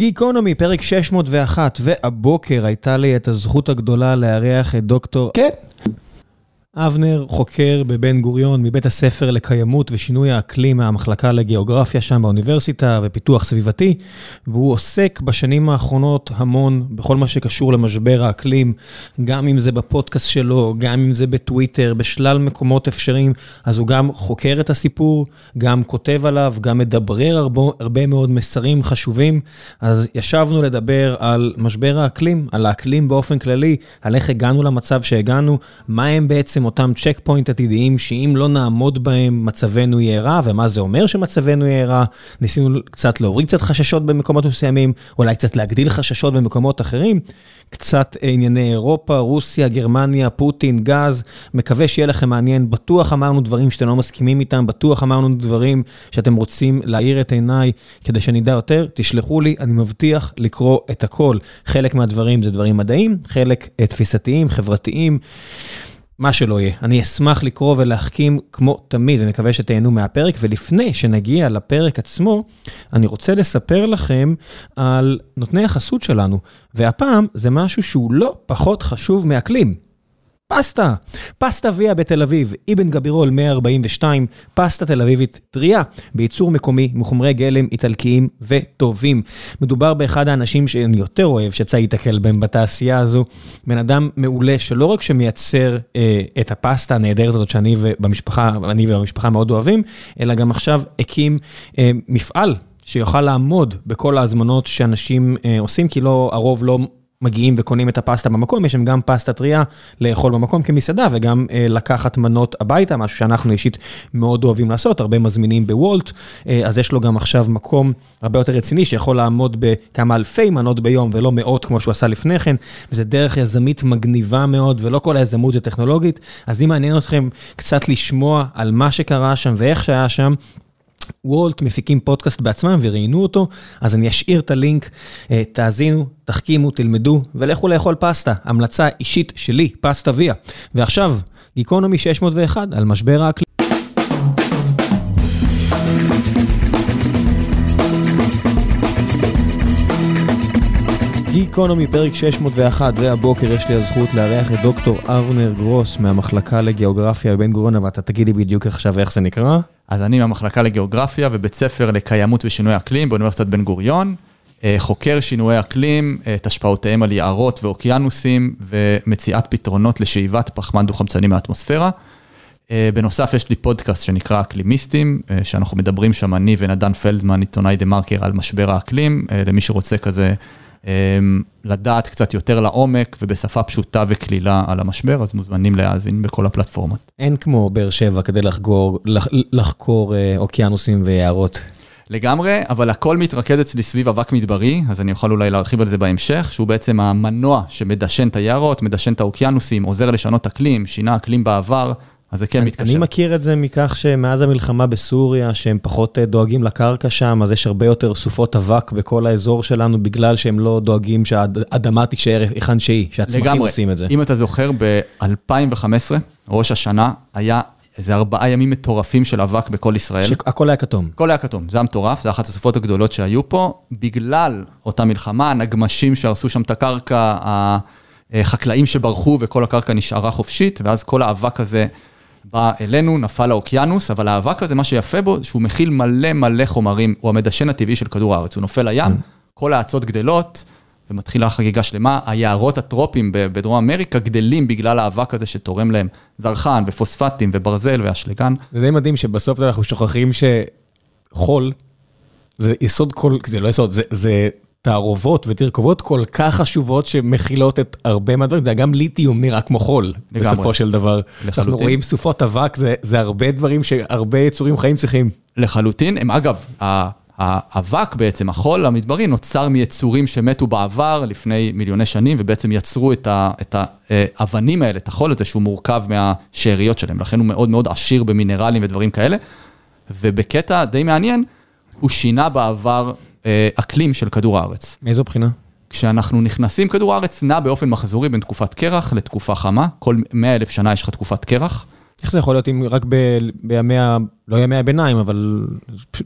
גיקונומי, פרק 601, והבוקר הייתה לי את הזכות הגדולה לארח את דוקטור... כן. אבנר, חוקר בבן גוריון, מבית הספר לקיימות ושינוי האקלים מהמחלקה לגיאוגרפיה שם באוניברסיטה ופיתוח סביבתי, והוא עוסק בשנים האחרונות המון בכל מה שקשור למשבר האקלים, גם אם זה בפודקאסט שלו, גם אם זה בטוויטר, בשלל מקומות אפשריים, אז הוא גם חוקר את הסיפור, גם כותב עליו, גם מדברר הרבה, הרבה מאוד מסרים חשובים. אז ישבנו לדבר על משבר האקלים, על האקלים באופן כללי, על איך הגענו למצב שהגענו, מה הם בעצם... אותם צ'ק פוינט עתידיים, שאם לא נעמוד בהם, מצבנו יהיה רע, ומה זה אומר שמצבנו יהיה רע. ניסינו קצת להוריד קצת חששות במקומות מסוימים, אולי קצת להגדיל חששות במקומות אחרים. קצת ענייני אירופה, רוסיה, גרמניה, פוטין, גז. מקווה שיהיה לכם מעניין. בטוח אמרנו דברים שאתם לא מסכימים איתם, בטוח אמרנו דברים שאתם רוצים להאיר את עיניי כדי שנדע יותר. תשלחו לי, אני מבטיח לקרוא את הכל. חלק מהדברים זה דברים מדעיים, חלק תפיסתיים, חברתיים. מה שלא יהיה. אני אשמח לקרוא ולהחכים כמו תמיד, אני מקווה שתהנו מהפרק, ולפני שנגיע לפרק עצמו, אני רוצה לספר לכם על נותני החסות שלנו, והפעם זה משהו שהוא לא פחות חשוב מאקלים. פסטה, פסטה ויה בתל אביב, אבן גבירול 142, פסטה תל אביבית טריה, בייצור מקומי מחומרי גלם איטלקיים וטובים. מדובר באחד האנשים שאני יותר אוהב שיצא להתקל בהם בתעשייה הזו. בן אדם מעולה שלא רק שמייצר אה, את הפסטה הנהדרת הזאת שאני ובמשפחה, אני והמשפחה מאוד אוהבים, אלא גם עכשיו הקים אה, מפעל שיוכל לעמוד בכל ההזמנות שאנשים אה, עושים, כי לא, הרוב לא... מגיעים וקונים את הפסטה במקום, יש שם גם פסטה טריה לאכול במקום כמסעדה וגם אה, לקחת מנות הביתה, משהו שאנחנו אישית מאוד אוהבים לעשות, הרבה מזמינים בוולט, אה, אז יש לו גם עכשיו מקום הרבה יותר רציני שיכול לעמוד בכמה אלפי מנות ביום ולא מאות כמו שהוא עשה לפני כן, וזה דרך יזמית מגניבה מאוד ולא כל היזמות זה טכנולוגית, אז אם מעניין אתכם קצת לשמוע על מה שקרה שם ואיך שהיה שם, וולט מפיקים פודקאסט בעצמם וראיינו אותו, אז אני אשאיר את הלינק, אה, תאזינו, תחכימו, תלמדו ולכו לאכול פסטה, המלצה אישית שלי, פסטה ויה. ועכשיו, גיקונומי 601 על משבר האקלים. גיקונומי פרק 601, והבוקר יש לי הזכות לארח את דוקטור אבנר גרוס מהמחלקה לגיאוגרפיה בבן גוריון, אתה תגיד לי בדיוק עכשיו איך זה נקרא. אז אני מהמחלקה לגיאוגרפיה ובית ספר לקיימות ושינוי אקלים באוניברסיטת בן גוריון, אה, חוקר שינויי אקלים, אה, את השפעותיהם על יערות ואוקיינוסים ומציאת פתרונות לשאיבת פחמן דו-חמצני מהאטמוספירה. אה, בנוסף, יש לי פודקאסט שנקרא אקלימיסטים, שאנחנו מדברים שם, אני ונדן פלדמן, עיתונאי דה מרקר, על משבר האקלים, למי שרוצה כזה לדעת קצת יותר לעומק ובשפה פשוטה וקלילה על המשבר, אז מוזמנים להאזין בכל הפלטפורמות. אין כמו באר שבע כדי לחגור, לח, לחקור אוקיינוסים ויערות. לגמרי, אבל הכל מתרכז אצלי סביב אבק מדברי, אז אני יכול אולי להרחיב על זה בהמשך, שהוא בעצם המנוע שמדשן את היערות, מדשן את האוקיינוסים, עוזר לשנות אקלים, שינה אקלים בעבר, אז זה כן מתקשר. אני מכיר את זה מכך שמאז המלחמה בסוריה, שהם פחות אה, דואגים לקרקע שם, אז יש הרבה יותר סופות אבק בכל האזור שלנו, בגלל שהם לא דואגים שהאדמה תישאר היכן שהיא, שהצמחים עושים את זה. אם אתה זוכר, ב-2015, ראש השנה, היה איזה ארבעה ימים מטורפים של אבק בכל ישראל. שהכל היה כתום. הכל היה כתום, זה היה מטורף, זה אחת הסופות הגדולות שהיו פה, בגלל אותה מלחמה, הנגמשים שהרסו שם את הקרקע, החקלאים שברחו וכל הקרקע נשארה חופשית, ואז כל האבק הזה... בא אלינו, נפל לאוקיינוס, אבל האבק הזה, מה שיפה בו, שהוא מכיל מלא מלא חומרים, הוא המדשן הטבעי של כדור הארץ, הוא נופל לים, mm. כל האצות גדלות, ומתחילה חגיגה שלמה, היערות הטרופיים בדרום אמריקה גדלים בגלל האבק הזה שתורם להם זרחן ופוספטים וברזל ואשלגן. זה די מדהים שבסוף אנחנו שוכחים שחול, זה יסוד כל, זה לא יסוד, זה, זה תערובות ותרכובות כל כך חשובות שמכילות את הרבה מהדברים, זה גם ליתיום נראה כמו חול, לגמרי. בסופו של דבר. לחלוטין. אנחנו רואים סופות אבק, זה, זה הרבה דברים שהרבה יצורים חיים צריכים. לחלוטין, הם אגב, האבק בעצם, החול המדברי, נוצר מיצורים שמתו בעבר לפני מיליוני שנים, ובעצם יצרו את האבנים האלה, את החול הזה, שהוא מורכב מהשאריות שלהם, לכן הוא מאוד מאוד עשיר במינרלים ודברים כאלה. ובקטע די מעניין, הוא שינה בעבר אה, אקלים של כדור הארץ. מאיזו בחינה? כשאנחנו נכנסים, כדור הארץ נע באופן מחזורי בין תקופת קרח לתקופה חמה, כל 100 אלף שנה יש לך תקופת קרח, איך זה יכול להיות אם רק בימי, ה... לא ימי הביניים, אבל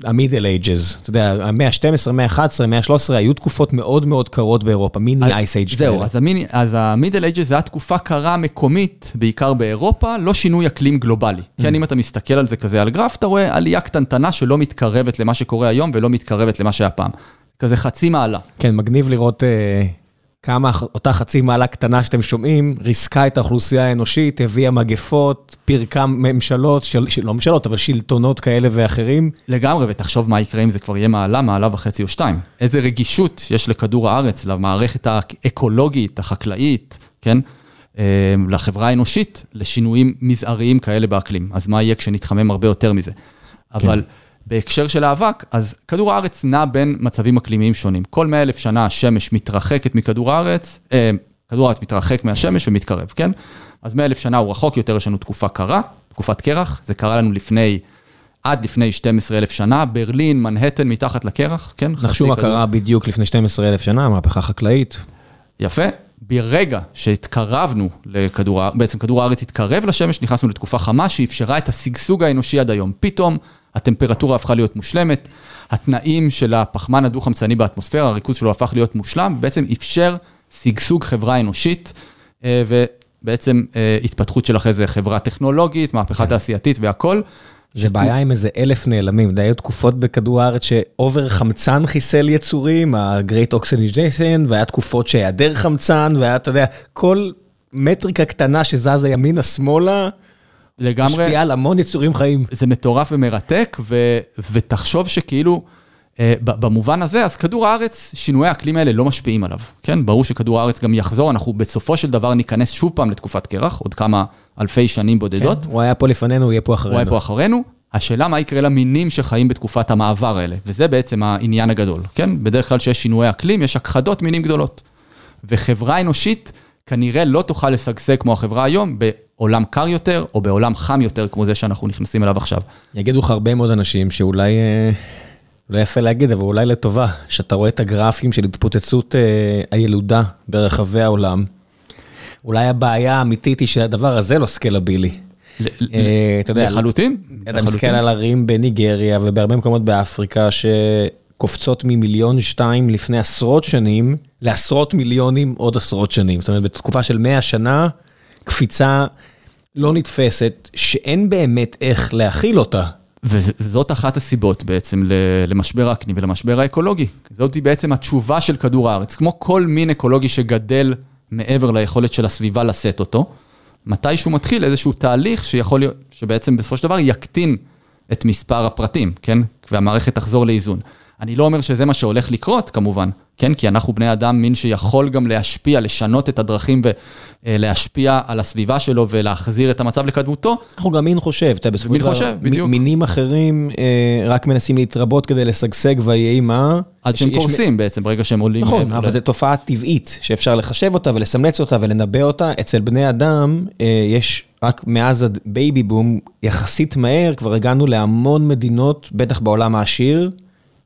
המידל אייג'ז, אתה יודע, המאה ה-12, המאה ה-11, המאה ה-13, היו תקופות מאוד מאוד קרות באירופה, מיני אייס אייג' כאלה. זהו, אז, המיני, אז המידל אייג'ז זה התקופה קרה מקומית, בעיקר באירופה, לא שינוי אקלים גלובלי. Mm. כן, אם אתה מסתכל על זה כזה על גרף, אתה רואה עלייה קטנטנה שלא מתקרבת למה שקורה היום ולא מתקרבת למה שהיה פעם. כזה חצי מעלה. כן, מגניב לראות... Uh... כמה אותה חצי מעלה קטנה שאתם שומעים, ריסקה את האוכלוסייה האנושית, הביאה מגפות, פירקה ממשלות, של, של, לא ממשלות, אבל שלטונות כאלה ואחרים. לגמרי, ותחשוב מה יקרה אם זה כבר יהיה מעלה, מעלה וחצי או שתיים. איזה רגישות יש לכדור הארץ, למערכת האקולוגית, החקלאית, כן? אה, לחברה האנושית, לשינויים מזעריים כאלה באקלים. אז מה יהיה כשנתחמם הרבה יותר מזה? כן. אבל... בהקשר של האבק, אז כדור הארץ נע בין מצבים אקלימיים שונים. כל 100 אלף שנה השמש מתרחקת מכדור הארץ, אה, כדור הארץ מתרחק מהשמש ומתקרב, כן? אז 100 אלף שנה הוא רחוק יותר, יש לנו תקופה קרה, תקופת קרח, זה קרה לנו לפני, עד לפני 12 אלף שנה, ברלין, מנהטן מתחת לקרח, כן? נחשו מה קרה בדיוק לפני 12 אלף שנה, מהפכה חקלאית. יפה. ברגע שהתקרבנו לכדור, בעצם כדור הארץ התקרב לשמש, נכנסנו לתקופה חמה שאפשרה את השגשוג האנושי עד היום. פתאום הטמפרטורה הפכה להיות מושלמת, התנאים של הפחמן הדו-חמצני באטמוספירה, הריכוז שלו הפך להיות מושלם, בעצם אפשר שגשוג חברה אנושית, אה, ובעצם אה, התפתחות של אחרי זה חברה טכנולוגית, מהפכה תעשייתית והכול. זה בעיה עם איזה אלף נעלמים, היו תקופות בכדור הארץ שאובר חמצן חיסל יצורים, ה-Great Oxygenation, והיה תקופות שהיעדר חמצן, והיה, אתה יודע, כל מטריקה קטנה שזזה ימינה-שמאלה, לגמרי. משפיע על המון יצורים חיים. זה מטורף ומרתק, ו, ותחשוב שכאילו, אה, במובן הזה, אז כדור הארץ, שינויי האקלים האלה לא משפיעים עליו, כן? ברור שכדור הארץ גם יחזור, אנחנו בסופו של דבר ניכנס שוב פעם לתקופת קרח, עוד כמה אלפי שנים בודדות. כן, הוא היה פה לפנינו, הוא יהיה פה אחרינו. הוא היה פה אחרינו. השאלה מה יקרה למינים שחיים בתקופת המעבר האלה, וזה בעצם העניין הגדול, כן? בדרך כלל כשיש שינויי אקלים, יש הכחדות מינים גדולות. וחברה אנושית כנראה לא תוכל לשגשג כמו החברה היום בעולם קר יותר, או בעולם חם יותר, כמו זה שאנחנו נכנסים אליו עכשיו. יגידו לך הרבה מאוד אנשים שאולי, לא יפה להגיד, אבל אולי לטובה, שאתה רואה את הגרפים של התפוצצות אה, הילודה ברחבי העולם, אולי הבעיה האמיתית היא שהדבר הזה לא סקלבילי. אה, אתה יודע, לחלוטין. אתה מסתכל על ערים בניגריה ובהרבה מקומות באפריקה שקופצות ממיליון שתיים לפני עשרות שנים, לעשרות מיליונים עוד עשרות שנים. זאת אומרת, בתקופה של 100 שנה, קפיצה לא נתפסת, שאין באמת איך להכיל אותה. וזאת אחת הסיבות בעצם למשבר האקלים ולמשבר האקולוגי. זאת בעצם התשובה של כדור הארץ. כמו כל מין אקולוגי שגדל מעבר ליכולת של הסביבה לשאת אותו, מתישהו מתחיל איזשהו תהליך שיכול להיות, שבעצם בסופו של דבר יקטין את מספר הפרטים, כן? והמערכת תחזור לאיזון. אני לא אומר שזה מה שהולך לקרות, כמובן, כן? כי אנחנו בני אדם, מין שיכול גם להשפיע, לשנות את הדרכים ולהשפיע על הסביבה שלו ולהחזיר את המצב לקדמותו. אנחנו גם מין חושב, אתה בסופו של דבר. מינים אחרים אה, רק מנסים להתרבות כדי לשגשג ויהי מה. עד שהם קורסים בעצם, ברגע שהם עולים. נכון, אבל זו תופעה טבעית שאפשר לחשב אותה ולסמלץ אותה ולנבא אותה. אצל בני אדם אה, יש רק מאז הבייבי בום, יחסית מהר, כבר הגענו להמון מדינות, בטח בעולם העשיר.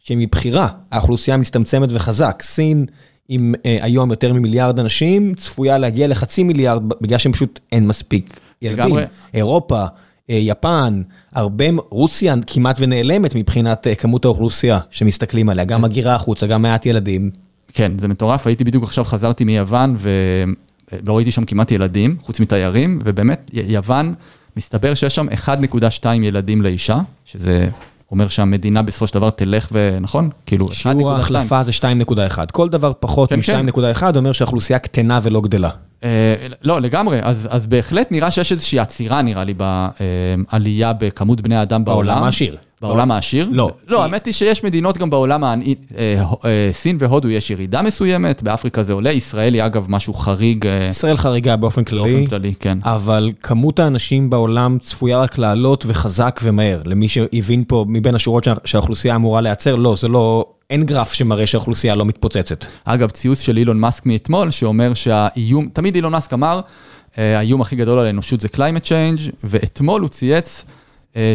שמבחירה האוכלוסייה מצטמצמת וחזק. סין עם אה, היום יותר ממיליארד אנשים, צפויה להגיע לחצי מיליארד בגלל שהם פשוט אין מספיק ילדים. לגמרי. אירופה, אה, יפן, הרבה, רוסיה כמעט ונעלמת מבחינת אה, כמות האוכלוסייה שמסתכלים עליה, גם הגירה החוצה, גם מעט ילדים. כן, זה מטורף, הייתי בדיוק עכשיו, חזרתי מיוון ולא ראיתי שם כמעט ילדים, חוץ מתיירים, ובאמת, יוון, מסתבר שיש שם 1.2 ילדים לאישה, שזה אומר שהמדינה בסופו של דבר תלך ונכון? כאילו, 1.2. שיעור ההחלפה זה 2.1. כל דבר פחות כן, מ-2.1 כן. אומר שהאוכלוסייה קטנה ולא גדלה. אה, לא, לגמרי. אז, אז בהחלט נראה שיש איזושהי עצירה, נראה לי, בעלייה בכמות בני האדם בעולם. בעולם העשיר. בעולם העשיר? לא. לא, האמת היא שיש מדינות גם בעולם, אה, אה, סין והודו יש ירידה מסוימת, באפריקה זה עולה, ישראל היא אגב משהו חריג. ישראל חריגה באופן כללי. באופן כללי, כן. אבל כמות האנשים בעולם צפויה רק לעלות וחזק ומהר. למי שהבין פה מבין השורות שהאוכלוסייה אמורה להיעצר, לא, זה לא... אין גרף שמראה שהאוכלוסייה לא מתפוצצת. אגב, ציוץ של אילון מאסק מאתמול, שאומר שהאיום, תמיד אילון מאסק אמר, האיום הכי גדול על האנושות זה climate change, ואתמול הוא צייץ אה,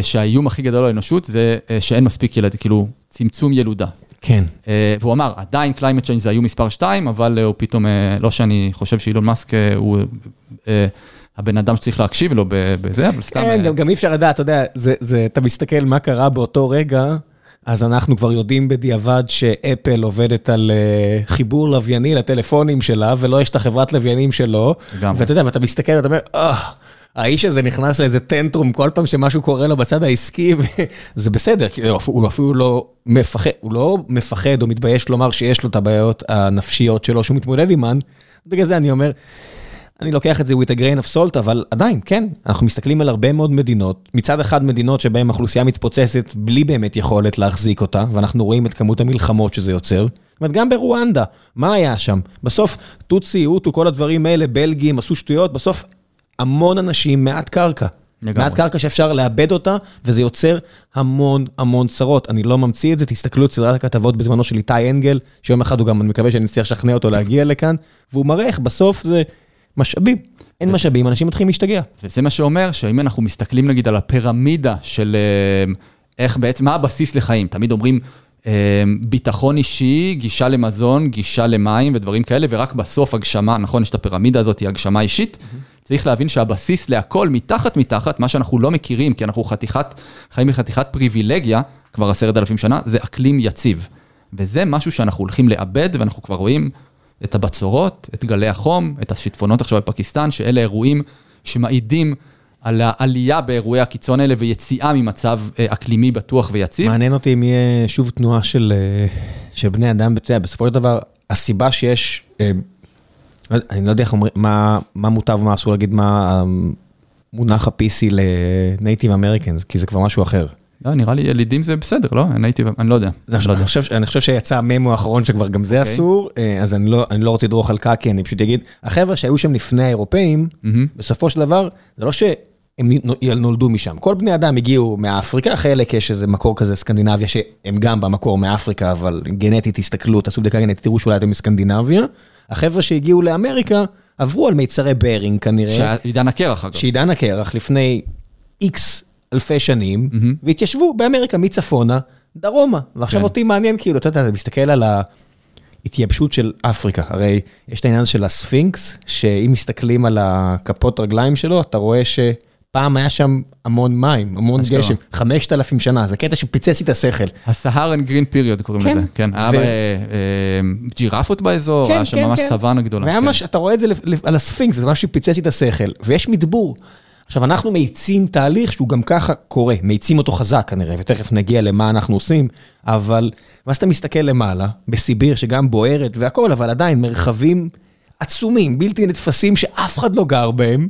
שהאיום הכי גדול לאנושות זה אה, שאין מספיק ילדים, כאילו צמצום ילודה. כן. אה, והוא אמר, עדיין climate change זה האיום מספר 2, אבל הוא פתאום, לא שאני חושב שאילון מאסק הוא הבן אדם שצריך להקשיב לו בזה, אבל סתם... כן, גם אי אפשר לדעת, אתה יודע, אתה מסתכל מה קרה באותו רגע, אז אנחנו כבר יודעים בדיעבד שאפל עובדת על חיבור לווייני לטלפונים שלה, ולא יש את החברת לוויינים שלו. לגמרי. ואתה יודע, ואתה מסתכל ואתה אומר, אה... האיש הזה נכנס לאיזה טנטרום כל פעם שמשהו קורה לו בצד העסקי, וזה בסדר, הוא אפילו לא מפחד, הוא לא מפחד או מתבייש לומר שיש לו את הבעיות הנפשיות שלו שהוא מתמודד עימן. בגלל זה אני אומר, אני לוקח את זה with a grain of salt, אבל עדיין, כן, אנחנו מסתכלים על הרבה מאוד מדינות, מצד אחד מדינות שבהן האוכלוסייה מתפוצצת בלי באמת יכולת להחזיק אותה, ואנחנו רואים את כמות המלחמות שזה יוצר. זאת אומרת, גם ברואנדה, מה היה שם? בסוף, טוצי, אוטו, כל הדברים האלה, בלגים, עשו שטויות, בסוף המון אנשים, מעט קרקע. לגמרי. מעט קרקע שאפשר לאבד אותה, וזה יוצר המון המון צרות. אני לא ממציא את זה, תסתכלו את סדרת הכתבות בזמנו של איתי אנגל, שיום אחד הוא גם, אני מקווה שאני אצליח לשכנע אותו להגיע לכאן, והוא מראה איך בסוף זה משאבים. אין משאבים, אנשים מתחילים להשתגע. וזה מה שאומר שאם אנחנו מסתכלים נגיד על הפירמידה של אה, איך בעצם, מה הבסיס לחיים, תמיד אומרים, אה, ביטחון אישי, גישה למזון, גישה למים ודברים כאלה, ורק בסוף הגשמה, נכון, יש את הפירמידה הזאת, היא הגשמה אישית. Mm-hmm. צריך להבין שהבסיס להכל, מתחת מתחת, מה שאנחנו לא מכירים, כי אנחנו חתיכת, חיים בחתיכת פריבילגיה, כבר עשרת אלפים שנה, זה אקלים יציב. וזה משהו שאנחנו הולכים לאבד, ואנחנו כבר רואים את הבצורות, את גלי החום, את השיטפונות עכשיו בפקיסטן, שאלה אירועים שמעידים על העלייה באירועי הקיצון האלה ויציאה ממצב אה, אקלימי בטוח ויציב. מעניין אותי אם יהיה שוב תנועה של, אה, של בני אדם, בסופו של דבר, הסיבה שיש אה, אני לא יודע איך אומרים, מה מותר ומה אסור להגיד, מה המונח ה-PC ל-Native Americans, כי זה כבר משהו אחר. לא, נראה לי ילידים זה בסדר, לא? Native, אני לא יודע. אני חושב שיצא הממו האחרון שכבר גם זה אוקיי. אסור, אה, אז לא, אני לא רוצה לדרוך על קקי, אני פשוט אגיד, החבר'ה שהיו שם לפני האירופאים, בסופו של דבר, זה לא שהם נולדו משם. כל בני אדם הגיעו מאפריקה, חלק יש איזה מקור כזה סקנדינביה, שהם גם במקור מאפריקה, אבל גנטית הסתכלו, תעשו בדיקה גנטית, תראו שאולי אתם מסקנדינביה. החבר'ה שהגיעו לאמריקה עברו על מיצרי ברינג כנראה. שעידן הקרח אגב. שעידן הקרח לפני איקס אלפי שנים, mm-hmm. והתיישבו באמריקה מצפונה, דרומה. ועכשיו כן. אותי מעניין, כאילו, אתה יודע, אתה מסתכל על ההתייבשות של אפריקה. הרי יש את העניין של הספינקס, שאם מסתכלים על הכפות רגליים שלו, אתה רואה ש... פעם היה שם המון מים, המון גשם, 5,000 שנה, זה קטע שפיצץ לי את השכל. הסהרן גרין פיריוד קוראים לזה, כן. היה אה, ג'ירפות באזור, כן, היה שם כן, ממש כן. סוואנה גדולה. אתה רואה את זה על הספינקס, זה משהו שפיצץ לי את השכל, ויש מדבור. עכשיו, אנחנו מאיצים תהליך שהוא גם ככה קורה, מאיצים אותו חזק כנראה, ותכף נגיע למה אנחנו עושים, אבל ואז אתה מסתכל למעלה, בסיביר שגם בוערת והכול, אבל עדיין מרחבים עצומים, בלתי נתפסים, שאף אחד לא גר בהם.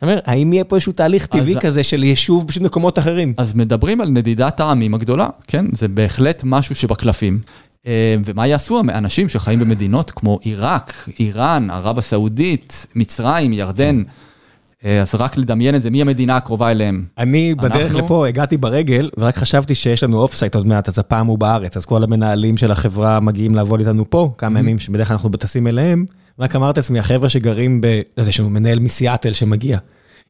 זאת אומרת, האם יהיה פה איזשהו תהליך טבעי כזה של יישוב פשוט מקומות אחרים? אז מדברים על נדידת העמים הגדולה, כן? זה בהחלט משהו שבקלפים. אה, ומה יעשו האנשים שחיים במדינות כמו עיראק, איראן, ערב הסעודית, מצרים, ירדן? אה, אז רק לדמיין את זה, מי המדינה הקרובה אליהם? אני בדרך לפה הגעתי ברגל, ורק חשבתי שיש לנו offsite עוד מעט, אז הפעם הוא בארץ, אז כל המנהלים של החברה מגיעים לעבוד איתנו פה, כמה ימים שבדרך כלל אנחנו טסים אליהם. רק אמרתי לעצמי, החבר'ה שגרים ב... לא יודע, יש לנו מנהל מסיאטל שמגיע.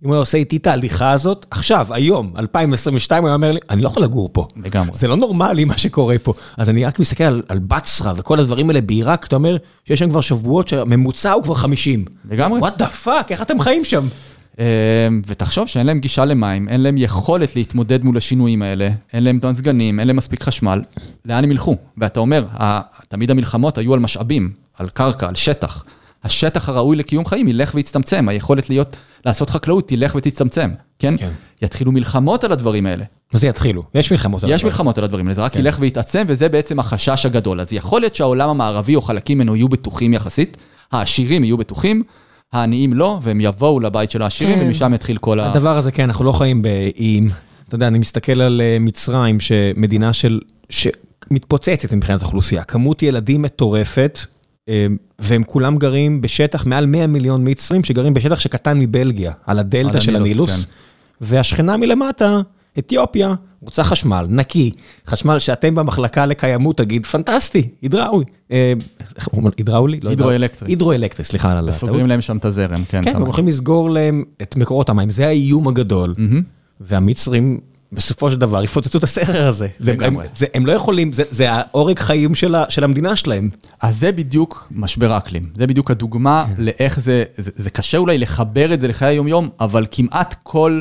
אם הוא עושה איתי את ההליכה הזאת, עכשיו, היום, 2022, הוא היה אומר לי, אני לא יכול לגור פה. לגמרי. זה לא נורמלי מה שקורה פה. אז אני רק מסתכל על, על בצרה וכל הדברים האלה בעיראק, אתה אומר שיש שם כבר שבועות שהממוצע הוא כבר 50. לגמרי. וואט דה פאק, איך אתם חיים שם? אמ, ותחשוב שאין להם גישה למים, אין להם יכולת להתמודד מול השינויים האלה, אין להם סגנים, אין להם מספיק חשמל, לאן הם ילכו? ואתה אומר, תמיד המלחמות היו על משאבים, על קרקע, על שטח. השטח הראוי לקיום חיים ילך ויצטמצם, היכולת להיות, לעשות חקלאות תלך ותצטמצם, כן? כן. יתחילו מלחמות על הדברים האלה. מה זה יתחילו? יש מלחמות על הדברים. יש מלחמות על הדברים האלה, זה רק כן. ילך ויתעצם, וזה בעצם החשש הגדול. אז יכול להיות שהעולם המערבי או חלקים ממנו יהיו בטוחים יחסית, העשירים יהיו בטוחים, העניים לא, והם יבואו לבית של העשירים, כן. ומשם יתחיל כל ה... הדבר הזה, כן, אנחנו לא חיים באיים. אתה יודע, אני מסתכל על אה, מצרים, שמדינה של... שמתפוצצת מבחינת אוכלוסייה. כמות ילדים מטורפת, והם כולם גרים בשטח, מעל 100 מיליון מצרים שגרים בשטח שקטן מבלגיה, על הדלתא של הנילוס. כן. והשכנה מלמטה, אתיופיה, רוצה חשמל, נקי, חשמל שאתם במחלקה לקיימות תגיד, פנטסטי, הידראולי. אמ, איך אומרים, הידראולי? לא הידרואלקטרי. הידרואלקטרי, סליחה על הטעות. וסוגרים להם שם את הזרם, כן. כן, הם הולכים לסגור להם את מקורות המים, זה האיום הגדול. והמצרים בסופו של דבר יפוצצו את הסכר הזה. זה- הם- לגמרי. זה- הם לא יכולים, זה- זה העורק חיים של ה- של המדינה שלהם. אז זה בדיוק משבר האקלים. זה בדיוק הדוגמה לאיך זה, זה, זה קשה אולי לחבר את זה לחיי היום-יום, אבל כמעט כל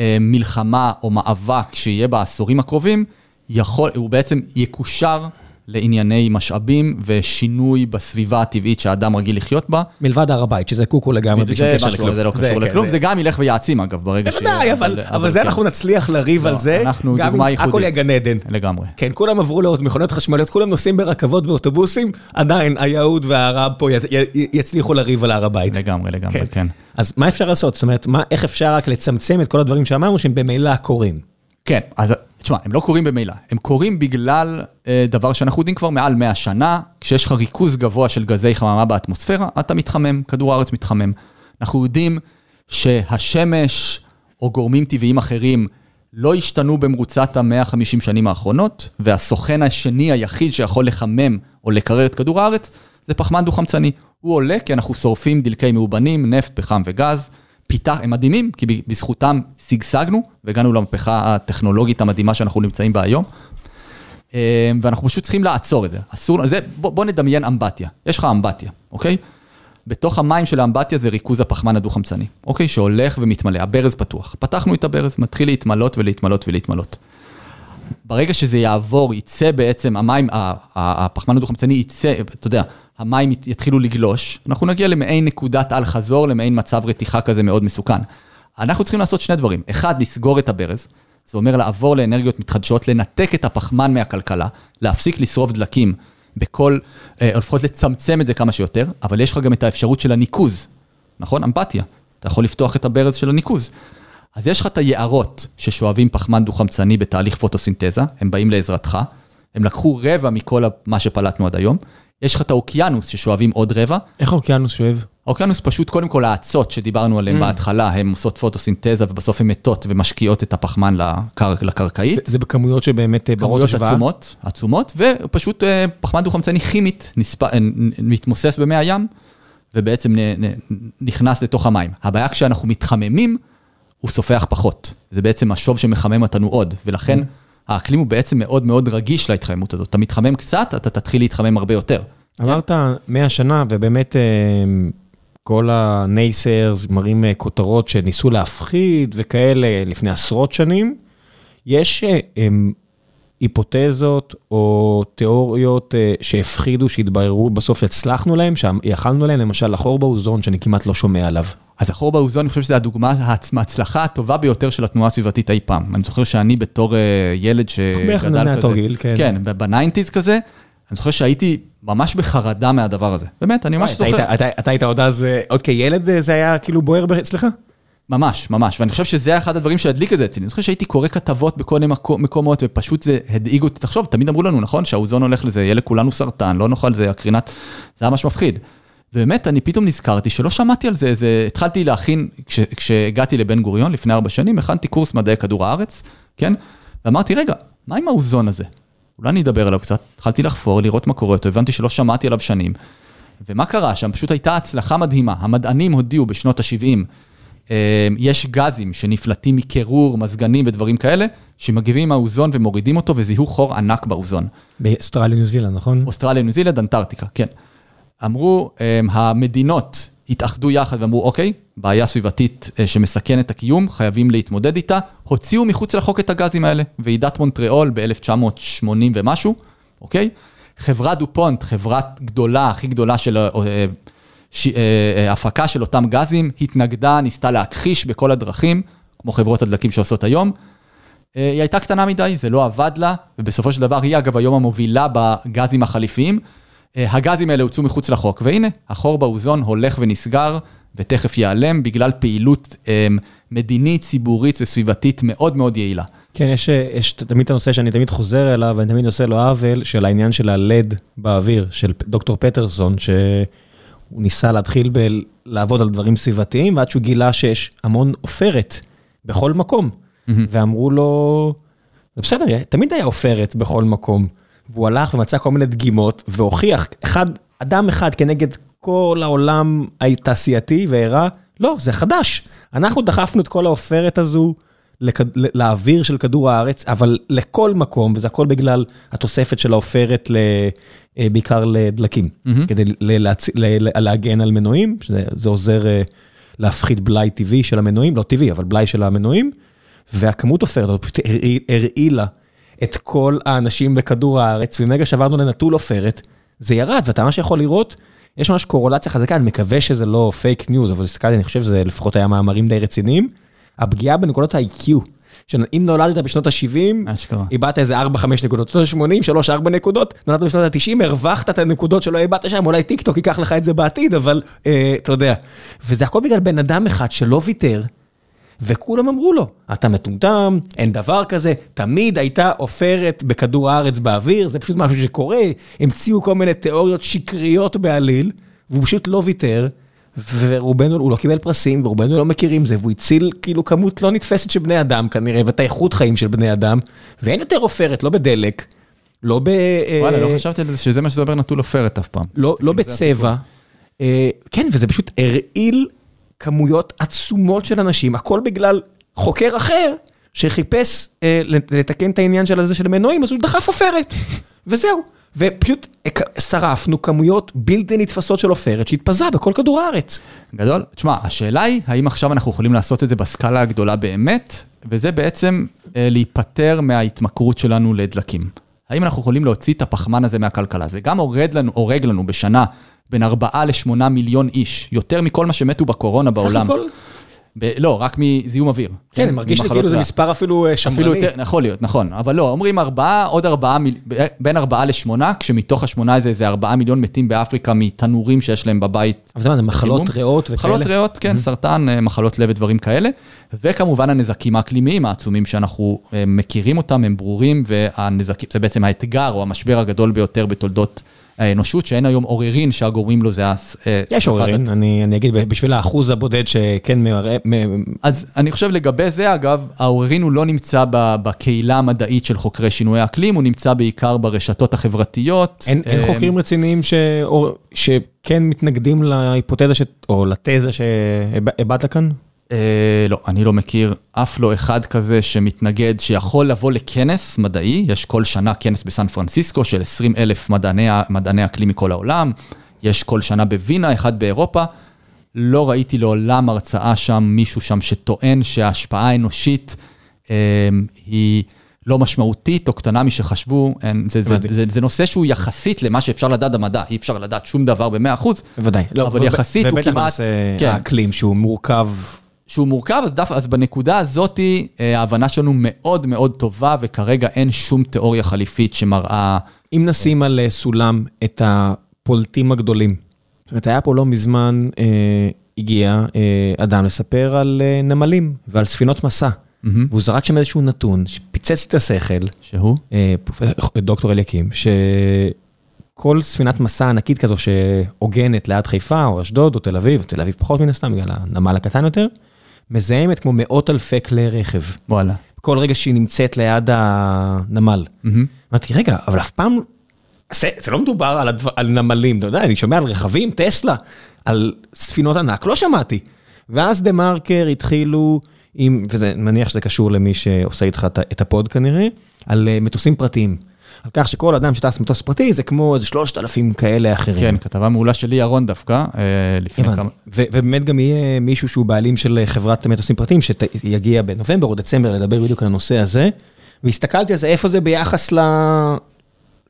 אה, מלחמה או מאבק שיהיה בעשורים הקרובים, יכול, הוא בעצם יקושר לענייני משאבים ושינוי בסביבה הטבעית שהאדם רגיל לחיות בה. מלבד הר הבית, שזה קוקו לגמרי, בלי קשר לכלום. זה לא קשור כן, לכלום, זה- גם ילך ויעצים אגב, ברגע בוודאי, אבל, זה כן. אנחנו נצליח לריב לא, על זה, אנחנו גם דוגמה אם הכל ייחודית. יהיה גן עדן. לגמרי. כן, כולם עברו לעוד מכונות חשמליות, כולם נוסעים ברכבות ואוטובוסים, עדיין היהוד והערב פה יצליחו לריב על הר הבית. לגמרי, לגמרי, כן. אז מה אפשר לעשות? זאת אומרת, איך אפשר רק לצמצם את כל הדברים שאמרנו שהם במילא קורים? כן, אז תשמע, הם לא קורים במילא, הם קורים בגלל אה, דבר שאנחנו יודעים כבר מעל 100 שנה, כשיש לך ריכוז גבוה של גזי חממה באטמוספירה, אתה מתחמם, כדור הארץ מתחמם. אנחנו יודעים שהשמש או גורמים טבעיים אחרים לא השתנו במרוצת ה-150 שנים האחרונות, והסוכן השני היחיד שיכול לחמם או לקרר את כדור הארץ, זה פחמן דו-חמצני. הוא עולה כי אנחנו שורפים דלקי מאובנים, נפט, פחם וגז. פיתח, הם מדהימים, כי בזכותם שגשגנו והגענו למהפכה הטכנולוגית המדהימה שאנחנו נמצאים בה היום. אה, ואנחנו פשוט צריכים לעצור את זה. אסור, זה, בוא, בוא נדמיין אמבטיה. יש לך אמבטיה, אוקיי? בתוך המים של האמבטיה זה ריכוז הפחמן הדו-חמצני, אוקיי? שהולך ומתמלא, הברז פתוח. פתחנו את הברז, מתחיל להתמלות ולהתמלות ולהתמלות. ברגע שזה יעבור, יצא בעצם, המים, הפחמן הדו-חמצני יצא, אתה יודע, המים ית- יתחילו לגלוש, אנחנו נגיע למעין נקודת אל-חזור, למעין מצב רתיחה כזה מאוד מסוכן. אנחנו צריכים לעשות שני דברים. אחד, לסגור את הברז, זה אומר לעבור לאנרגיות מתחדשות, לנתק את הפחמן מהכלכלה, להפסיק לשרוף דלקים בכל, אה, או לפחות לצמצם את זה כמה שיותר, אבל יש לך גם את האפשרות של הניקוז, נכון? אמפתיה. אתה יכול לפתוח את הברז של הניקוז. אז יש לך את היערות ששואבים פחמן דו-חמצני בתהליך פוטוסינתזה, הם באים לעזרתך, הם לקחו רבע מכל מה שפלטנו עד היום. יש לך את האוקיינוס ששואבים עוד רבע. איך האוקיינוס שואב? האוקיינוס פשוט, קודם כל האצות שדיברנו עליהן Mm. בהתחלה, הן עושות פוטוסינתזה ובסוף הן מתות ומשקיעות את הפחמן לקר, לקרקעית. זה, זה בכמויות שבאמת אה, ברות כמויות השוואה? עצומות, עצומות, ופשוט אה, פחמן דו-חמצני כימית נספ... אה, מתמוסס במי הים, ובעצם נ... נ... נכנס לתוך המים. הבעיה כשאנחנו מתחממים, הוא סופח פחות. זה בעצם משוב שמחמם אותנו עוד, ולכן האקלים הוא בעצם מאוד מאוד רגיש להתחממות הזאת. אתה מתחמם קצת, אתה תתחיל להתחמם הרבה יותר. אמרת 100 שנה, ובאמת אה, כל הנייסרס מראים אה, כותרות שניסו להפחיד וכאלה לפני עשרות שנים. יש אה, היפותזות או תיאוריות אה, שהפחידו, שהתבררו בסוף שהצלחנו להם, שיכלנו להם, למשל החור באוזון, שאני כמעט לא שומע עליו. אז החור באוזון, אני חושב שזו הדוגמה, ההצ- ההצלחה הטובה ביותר של התנועה הסביבתית אי פעם. אני זוכר שאני בתור אה, ילד שגדל כזה, גיל, כן. כן, ב nineties כזה, אני זוכר שהייתי ממש בחרדה מהדבר הזה. באמת, אני ממש זוכר. אתה היית עוד אז, אה, עוד כילד זה היה כאילו בוער אצלך? ממש, ממש, ואני חושב שזה אחד הדברים שהדליק את זה אצלי. אני זוכר שהייתי קורא כתבות בכל מיני מקו- מקומות, ופשוט זה הדאיג אותי. תחשוב, תמיד אמרו לנו, נכון, שהאוזון הולך לזה, יהיה לכולנו סרטן, לא נאכל זה, הקרינת, זה היה ממש מפחיד. ובאמת, אני פתאום נזכרתי שלא שמעתי על זה, זה, התחלתי להכין, כש, כשהגעתי לבן גוריון לפני ארבע שנים, הכנתי קורס מדעי כדור הארץ, כן? ואמרתי, רגע, מה עם האוזון הזה? אולי אני אדבר עליו קצת. התחלתי לחפור, לראות מה קורה איתו, הבנתי שלא שמעתי עליו שנים. ומה קרה שם? פשוט הייתה הצלחה מדהימה. המדענים הודיעו בשנות ה-70, יש גזים שנפלטים מקירור, מזגנים ודברים כאלה, שמגיבים עם האוזון ומורידים אותו וזיהו חור ענק באוזון. באוסטרליה, ניו זילנד, נכון? אוסטרליה, ניו זילנד, אנטארקטיקה, כן. אמרו, הם, המדינות התאחדו יחד ואמרו, אוקיי, בעיה סביבתית אה, שמסכנת את הקיום, חייבים להתמודד איתה. הוציאו מחוץ לחוק את הגזים האלה, ועידת מונטריאול ב-1980 ומשהו, אוקיי? חברת דופונט, חברת גדולה, הכי גדולה של אה, אה, ש- אה, אה, הפקה של אותם גזים, התנגדה, ניסתה להכחיש בכל הדרכים, כמו חברות הדלקים שעושות היום. אה, היא הייתה קטנה מדי, זה לא עבד לה, ובסופו של דבר היא אגב היום המובילה בגזים החליפיים. הגזים האלה הוצאו מחוץ לחוק, והנה, החור באוזון הולך ונסגר, ותכף ייעלם בגלל פעילות מדינית, ציבורית וסביבתית מאוד מאוד יעילה. כן, יש, יש תמיד את הנושא שאני תמיד חוזר אליו, ואני תמיד עושה לו עוול, של העניין של הלד באוויר, של דוקטור פטרסון, שהוא ניסה להתחיל לעבוד על דברים סביבתיים, ועד שהוא גילה שיש המון עופרת בכל מקום. ואמרו לו, בסדר, תמיד היה עופרת בכל מקום. והוא הלך ומצא כל מיני דגימות, והוכיח, אחד, אדם אחד כנגד כל העולם התעשייתי, והראה, לא, זה חדש. אנחנו דחפנו את כל העופרת הזו לאוויר של כדור הארץ, אבל לכל מקום, וזה הכל בגלל התוספת של העופרת בעיקר לדלקים, כדי להגן על מנועים, שזה עוזר להפחית בלאי טבעי של המנועים, לא טבעי, אבל בלאי של המנועים, והכמות עופרת פשוט הרעילה את כל האנשים בכדור הארץ, ומרגע שעברנו לנטול עופרת, זה ירד, ואתה ממש יכול לראות, יש ממש קורלציה חזקה, אני מקווה שזה לא פייק ניוז, אבל הסתכלתי, אני חושב שזה לפחות היה מאמרים די רציניים, הפגיעה בנקודות ה-IQ, שאם נולדת בשנות ה-70, איבדת איזה 4-5 נקודות, בשנות ה-80, 3-4 נקודות, נולדת בשנות ה-90, הרווחת את הנקודות שלא איבדת שם, אולי טיק טוק ייקח לך את זה בעתיד, אבל אתה יודע. וזה הכל בגלל בן אדם אחד שלא ויתר, וכולם אמרו לו, אתה מטומטם, אין דבר כזה, תמיד הייתה עופרת בכדור הארץ באוויר, זה פשוט משהו שקורה, המציאו כל מיני תיאוריות שקריות בעליל, והוא פשוט לא ויתר, ורובנו, הוא לא קיבל פרסים, ורובנו לא מכירים זה, והוא הציל כאילו כמות לא נתפסת של בני אדם כנראה, ואת האיכות חיים של בני אדם, ואין יותר עופרת, לא בדלק, לא ב... וואלה, לא חשבתי על זה, שזה מה שזה אומר נטול עופרת אף פעם. לא בצבע. כן, וזה פשוט הרעיל כמויות עצומות של אנשים, הכל בגלל חוקר אחר, שחיפש לתקן את העניין של הזה של מנועים, אז הוא דחף עופרת, וזהו. ופשוט שרפנו כמויות בלתי נתפסות של עופרת שהתפזרה בכל כדור הארץ. גדול. תשמע, השאלה היא, האם עכשיו אנחנו יכולים לעשות את זה בסקאלה הגדולה באמת, וזה בעצם להיפטר מההתמכרות שלנו לדלקים. האם אנחנו יכולים להוציא את הפחמן הזה מהכלכלה? זה גם הורג לנו בשנה בין 4 ל-8 מיליון איש, יותר מכל מה שמתו בקורונה בעולם. סך הכל? לא, רק מזיהום אוויר. כן, מרגיש לי כאילו זה מספר אפילו שמרני. אפילו יותר, יכול להיות, נכון. אבל לא, אומרים 4, עוד 4, בין 4 ל-8, כשמתוך ה-8 הזה, זה 4 מיליון מתים באפריקה מתנורים שיש להם בבית. אבל זה מה, זה מחלות ריאות וכאלה? מחלות ריאות, כן, סרטן, מחלות לב ודברים כאלה. וכמובן הנזקים האקלימיים העצומים שאנחנו מכירים אותם, הם ברורים, והנזקים, זה בעצם האתגר או המשבר הגדול ביותר בתולדות האנושות, שאין היום עוררין שהגורמים לו זה... יש עוררין, אני אגיד בשביל האחוז הבודד שכן מעורר... אז אני חושב לגבי זה, אגב, העוררין הוא לא נמצא בקהילה המדעית של חוקרי שינוי האקלים, הוא נמצא בעיקר ברשתות החברתיות. אין חוקרים רציניים שכן מתנגדים להיפותזה או לתזה שהבעת כאן? לא, אני לא מכיר אף לא אחד כזה שמתנגד, שיכול לבוא לכנס מדעי, יש כל שנה כנס בסן פרנסיסקו של 20 אלף מדעני אקלים מכל העולם, יש כל שנה בווינה, אחד באירופה. לא ראיתי לעולם הרצאה שם, מישהו שם שטוען שההשפעה האנושית היא לא משמעותית או קטנה. משחשבו, זה, זה, זה, זה נושא שהוא יחסית למה שאפשר לדעת במדע, אי אפשר לדעת שום דבר ב-100%, בוודאי, אבל יחסית הוא כמעט... ובטח בנושא האקלים שהוא מורכב. שהוא מורכב, אז, דף, אז בנקודה הזאת ההבנה שלנו מאוד מאוד טובה, וכרגע אין שום תיאוריה חליפית שמראה... אם נשים על סולם את הפולטים הגדולים, זאת אומרת, היה פה לא מזמן, אה, הגיע אה, אדם לספר על אה, נמלים ועל ספינות מסע, mm-hmm. והוא זרק שם איזשהו נתון שפיצץ את השכל. שהוא? אה, דוקטור אליקים, שכל ספינת מסע ענקית כזו שהוגנת ליד חיפה, או אשדוד, או תל אביב, תל אביב פחות מן הסתם, בגלל הנמל הקטן יותר, מזהמת כמו מאות אלפי כלי רכב. וואלה. כל רגע שהיא נמצאת ליד הנמל. אמרתי, רגע, אבל אף פעם, זה לא מדובר על נמלים, אתה יודע, אני שומע על רכבים, טסלה, על ספינות ענק, לא שמעתי. ואז דה מרקר התחילו עם, ואני מניח שזה קשור למי שעושה איתך את הפוד כנראה, על מטוסים פרטיים. על כך שכל אדם שטס מטוס פרטי זה כמו איזה 3,000 כאלה אחרים. כן, כתבה מעולה שלי, ירון דווקא, לפני כמה... ובאמת גם יהיה מישהו שהוא בעלים של חברת מטוסים פרטיים, שיגיע בנובמבר או דצמבר לדבר בדיוק על הנושא הזה, והסתכלתי על זה, איפה זה ביחס ל...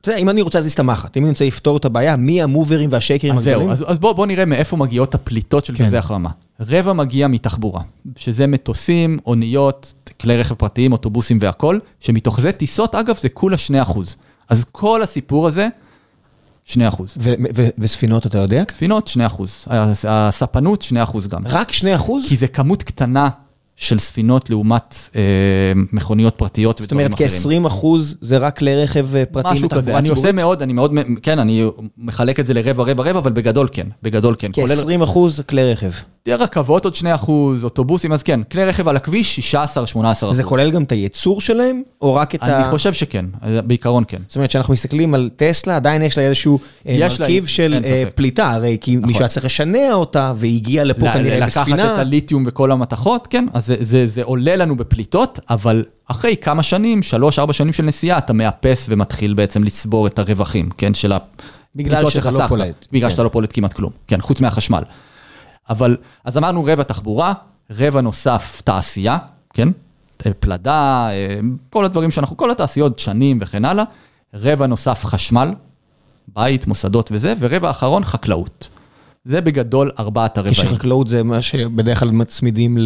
אתה יודע, אם אני רוצה להזיז את המחט, אם אני רוצה לפתור את הבעיה, מי המוברים והשקרים הגדולים? אז זהו, אז בואו נראה מאיפה מגיעות הפליטות של גזי החממה. רבע מגיע מתחבורה, שזה מטוסים, אוניות, כלי רכב פרטיים, אוטובוסים והכול, שמתוך זה טיסות, אגב, זה כולה 2%. אז כל הסיפור הזה, 2%. וספינות, אתה יודע? ספינות, 2%. הספנות, 2% גם. רק 2%? כי זה כמות קטנה של ספינות לעומת אה, מכוניות פרטיות ודברים אחרים. זאת אומרת, כ-20% זה רק כלי רכב פרטיים משהו כזה, אני עושה מאוד, אני מאוד, כן, אני מחלק את זה לרבע, רבע, רבע, אבל בגדול כן, בגדול כן. כ-20% כלי רכב. רכבות עוד 2 אחוז, אוטובוסים, אז כן, כלי רכב על הכביש, 16-18 אחוז. זה כולל גם את הייצור שלהם, או רק את ה... אני חושב שכן, בעיקרון כן. זאת אומרת, כשאנחנו מסתכלים על טסלה, עדיין יש לה איזשהו מרכיב של פליטה, הרי כי מישהו היה צריך לשנע אותה, והיא הגיעה לפה כנראה בספינה. לקחת את הליתיום וכל המתכות, כן, אז זה עולה לנו בפליטות, אבל אחרי כמה שנים, 3-4 שנים של נסיעה, אתה מאפס ומתחיל בעצם לצבור את הרווחים, כן, של בגלל שאתה לא פולט. בגלל שאתה לא פולט כמעט כלום, כן, חוץ מהחשמל. אבל, אז אמרנו רבע תחבורה, רבע נוסף תעשייה, כן? פלדה, כל הדברים שאנחנו, כל התעשיות, שנים וכן הלאה. רבע נוסף חשמל, בית, מוסדות וזה, ורבע אחרון חקלאות. זה בגדול ארבעת הרבעים. כשחקלאות זה מה שבדרך כלל מצמידים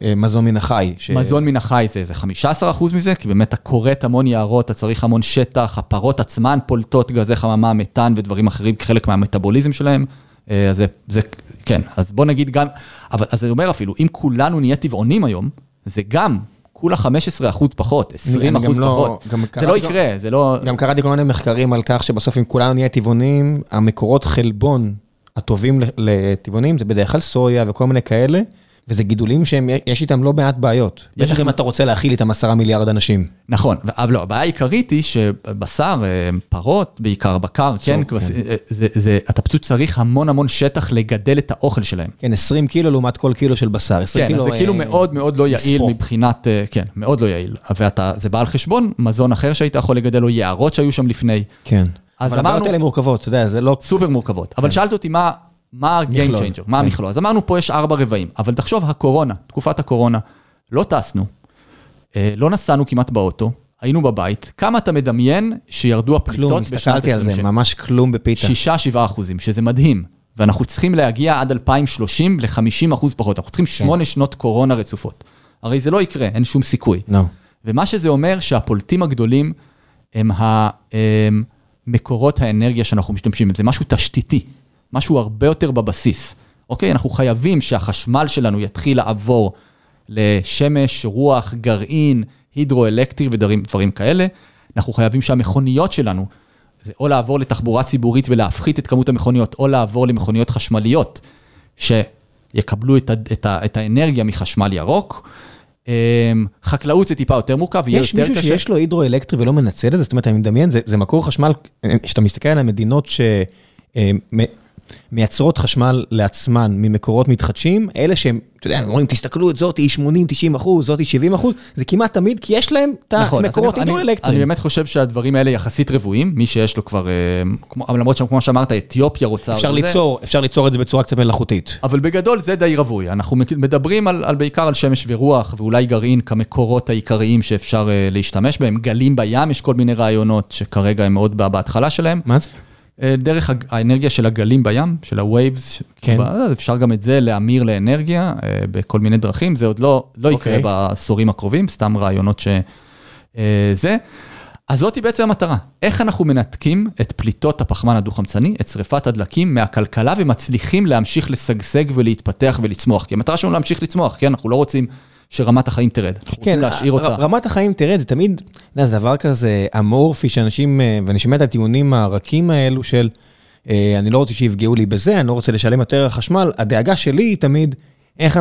למזון מן החי. ש... מזון מן החי זה, זה 15% מזה, כי באמת אתה כורת המון יערות, אתה צריך המון שטח, הפרות עצמן פולטות גזי חממה, מתאן ודברים אחרים כחלק מהמטאבוליזם שלהם. אז זה, זה, כן, אז בוא נגיד גם, אבל אז זה אומר אפילו, אם כולנו נהיה טבעונים היום, זה גם כולה 15 אחוז פחות, 20 אחוז לא, פחות. גם זה לא יקרה, זה לא... גם קראתי כל מיני מחקרים על כך שבסוף אם כולנו נהיה טבעונים, המקורות חלבון הטובים לטבעונים זה בדרך כלל סויה וכל מיני כאלה. וזה גידולים שיש איתם לא מעט בעיות. בטח אם אתה רוצה להאכיל איתם עשרה מיליארד אנשים. נכון, אבל לא, הבעיה העיקרית היא שבשר, פרות, בעיקר בקר, כן, אתה פשוט צריך המון המון שטח לגדל את האוכל שלהם. כן, 20 קילו לעומת כל קילו של בשר, 20 קילו... כן, זה כאילו מאוד מאוד לא יעיל מבחינת, כן, מאוד לא יעיל. וזה בא על חשבון מזון אחר שהיית יכול לגדל, או יערות שהיו שם לפני. כן. אבל הבעיות האלה מורכבות, אתה יודע, זה לא... סופר מורכבות. אבל שאלת אותי מה... מה ה-game changer, מה כן. המכלול? אז אמרנו פה יש ארבע רבעים, אבל תחשוב, הקורונה, תקופת הקורונה, לא טסנו, אה, לא נסענו כמעט באוטו, היינו בבית, כמה אתה מדמיין שירדו הפליטות בשנת 20 כלום, הסתכלתי על זה, ממש כלום בפיתה. 6-7 אחוזים, שזה מדהים. ואנחנו צריכים להגיע עד 2030 ל-50 אחוז פחות, אנחנו צריכים שמונה כן. שנות קורונה רצופות. הרי זה לא יקרה, אין שום סיכוי. לא. ומה שזה אומר שהפולטים הגדולים הם מקורות האנרגיה שאנחנו משתמשים בהם, זה משהו תשתיתי. משהו הרבה יותר בבסיס. אוקיי? אנחנו חייבים שהחשמל שלנו יתחיל לעבור לשמש, רוח, גרעין, הידרואלקטרי ודברים כאלה. אנחנו חייבים שהמכוניות שלנו, זה או לעבור לתחבורה ציבורית ולהפחית את כמות המכוניות, או לעבור למכוניות חשמליות, שיקבלו את, את, את האנרגיה מחשמל ירוק. אמ, חקלאות זה טיפה יותר מורכב, יהיה יותר קשה. יש מישהו שיש לו הידרואלקטרי ולא מנצל את זה? זאת אומרת, אני מדמיין, זה, זה מקור חשמל, כשאתה מסתכל על המדינות ש... מייצרות חשמל לעצמן ממקורות מתחדשים, אלה שהם, אתה יודע, הם אומרים, תסתכלו את זאתי 80-90 אחוז, זאתי 70 אחוז, זה כמעט תמיד, כי יש להם את נכון, המקורות הידרואלקטריים. אני באמת חושב שהדברים האלה יחסית רבועים, מי שיש לו כבר, אה, למרות שכמו שאמרת, אתיופיה רוצה... אפשר ליצור, אפשר ליצור את זה בצורה קצת מלאכותית. אבל בגדול זה די רווי, אנחנו מדברים על, על בעיקר על שמש ורוח, ואולי גרעין כמקורות העיקריים שאפשר אה, להשתמש בהם, גלים בים, יש כל מיני רעיונות שכרגע הם מאוד בהתחלה שלהם. מה זה? אה, דרך האנרגיה של הגלים בים, של ה-Waves, כן. אפשר גם את זה להמיר לאנרגיה אה, בכל מיני דרכים, זה עוד לא, לא יקרה okay. אוקיי. בעשורים הקרובים, סתם רעיונות שזה. אה, אז זאתי בעצם המטרה, איך אנחנו מנתקים את פליטות הפחמן הדו-חמצני, את שריפת הדלקים מהכלכלה ומצליחים להמשיך לשגשג ולהתפתח ולצמוח, כי המטרה שלנו להמשיך לצמוח, כן? אנחנו לא רוצים שרמת החיים תרד. אנחנו כן, רוצים להשאיר אותה. רמת החיים תרד, זה תמיד, אתה יודע, זה דבר כזה אמורפי שאנשים, אה, ואני שומע את הטיעונים הרכים האלו של, אה, אני לא רוצה שיפגעו לי בזה, אני לא רוצה לשלם יותר חשמל, הדאגה שלי היא תמיד, איך,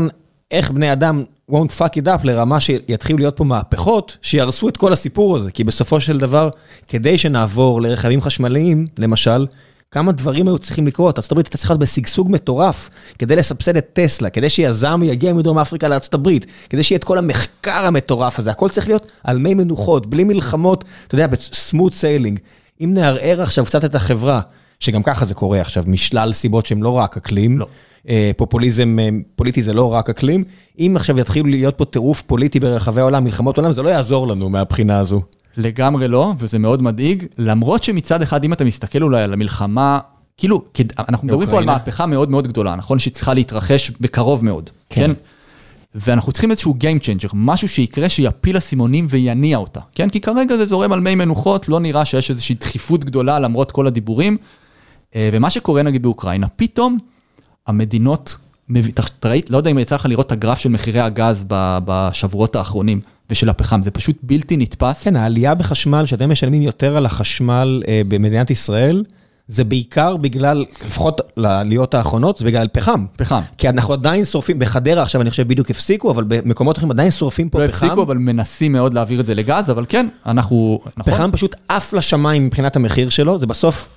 איך בני אדם won't fuck it up לרמה שיתחילו להיות פה מהפכות, שיהרסו את כל הסיפור הזה, כי בסופו של דבר, כדי שנעבור לרכבים חשמליים, למשל, כמה דברים היו צריכים לקרות, ארה"ב הייתה צריכה להיות בשגשוג מטורף, כדי לסבסד את טסלה, כדי שיזם יגיע מדרום אפריקה לארה"ב, כדי שיהיה את כל המחקר המטורף הזה, הכל צריך להיות על מי מנוחות, בלי מלחמות, אתה יודע, ב smooth sailing. אם נערער עכשיו קצת את החברה, שגם ככה זה קורה עכשיו, משלל סיבות שהן לא רק אקלים, לא. אה, פופוליזם אה, פוליטי זה לא רק אקלים, אם עכשיו יתחילו להיות פה טירוף פוליטי ברחבי העולם, מלחמות עולם, זה לא יעזור לנו מהבחינה הזו. לגמרי לא, וזה מאוד מדאיג, למרות שמצד אחד, אם אתה מסתכל אולי על המלחמה, כאילו, אנחנו מדברים פה על מהפכה מאוד מאוד גדולה, נכון? שהיא צריכה להתרחש בקרוב מאוד, כן? כן? ואנחנו צריכים איזשהו Game Changer, משהו שיקרה שיפיל אסימונים ויניע אותה, כן? כי כרגע זה זורם על מי מנוחות, לא נראה שיש איזושהי דחיפות גדולה למרות כל הדיבורים. אה, ומה שקורה נגיד באוקראינה, פתאום המדינות, אתה ראית, לא יודע אם יצא לך לראות את הגרף של מחירי הגז בשבועות האחרונים. ושל הפחם, זה פשוט בלתי נתפס. כן, העלייה בחשמל, שאתם משלמים יותר על החשמל אה, במדינת ישראל, זה בעיקר בגלל, לפחות לעליות האחרונות, זה בגלל פחם. פחם. כי אנחנו עדיין שורפים, בחדרה עכשיו אני חושב בדיוק הפסיקו, אבל במקומות אחרים עדיין שורפים פה לא פחם. הפסיקו, אבל מנסים מאוד להעביר את זה לגז, אבל כן, אנחנו, נכון? פחם פשוט עף לשמיים מבחינת המחיר שלו, זה בסוף,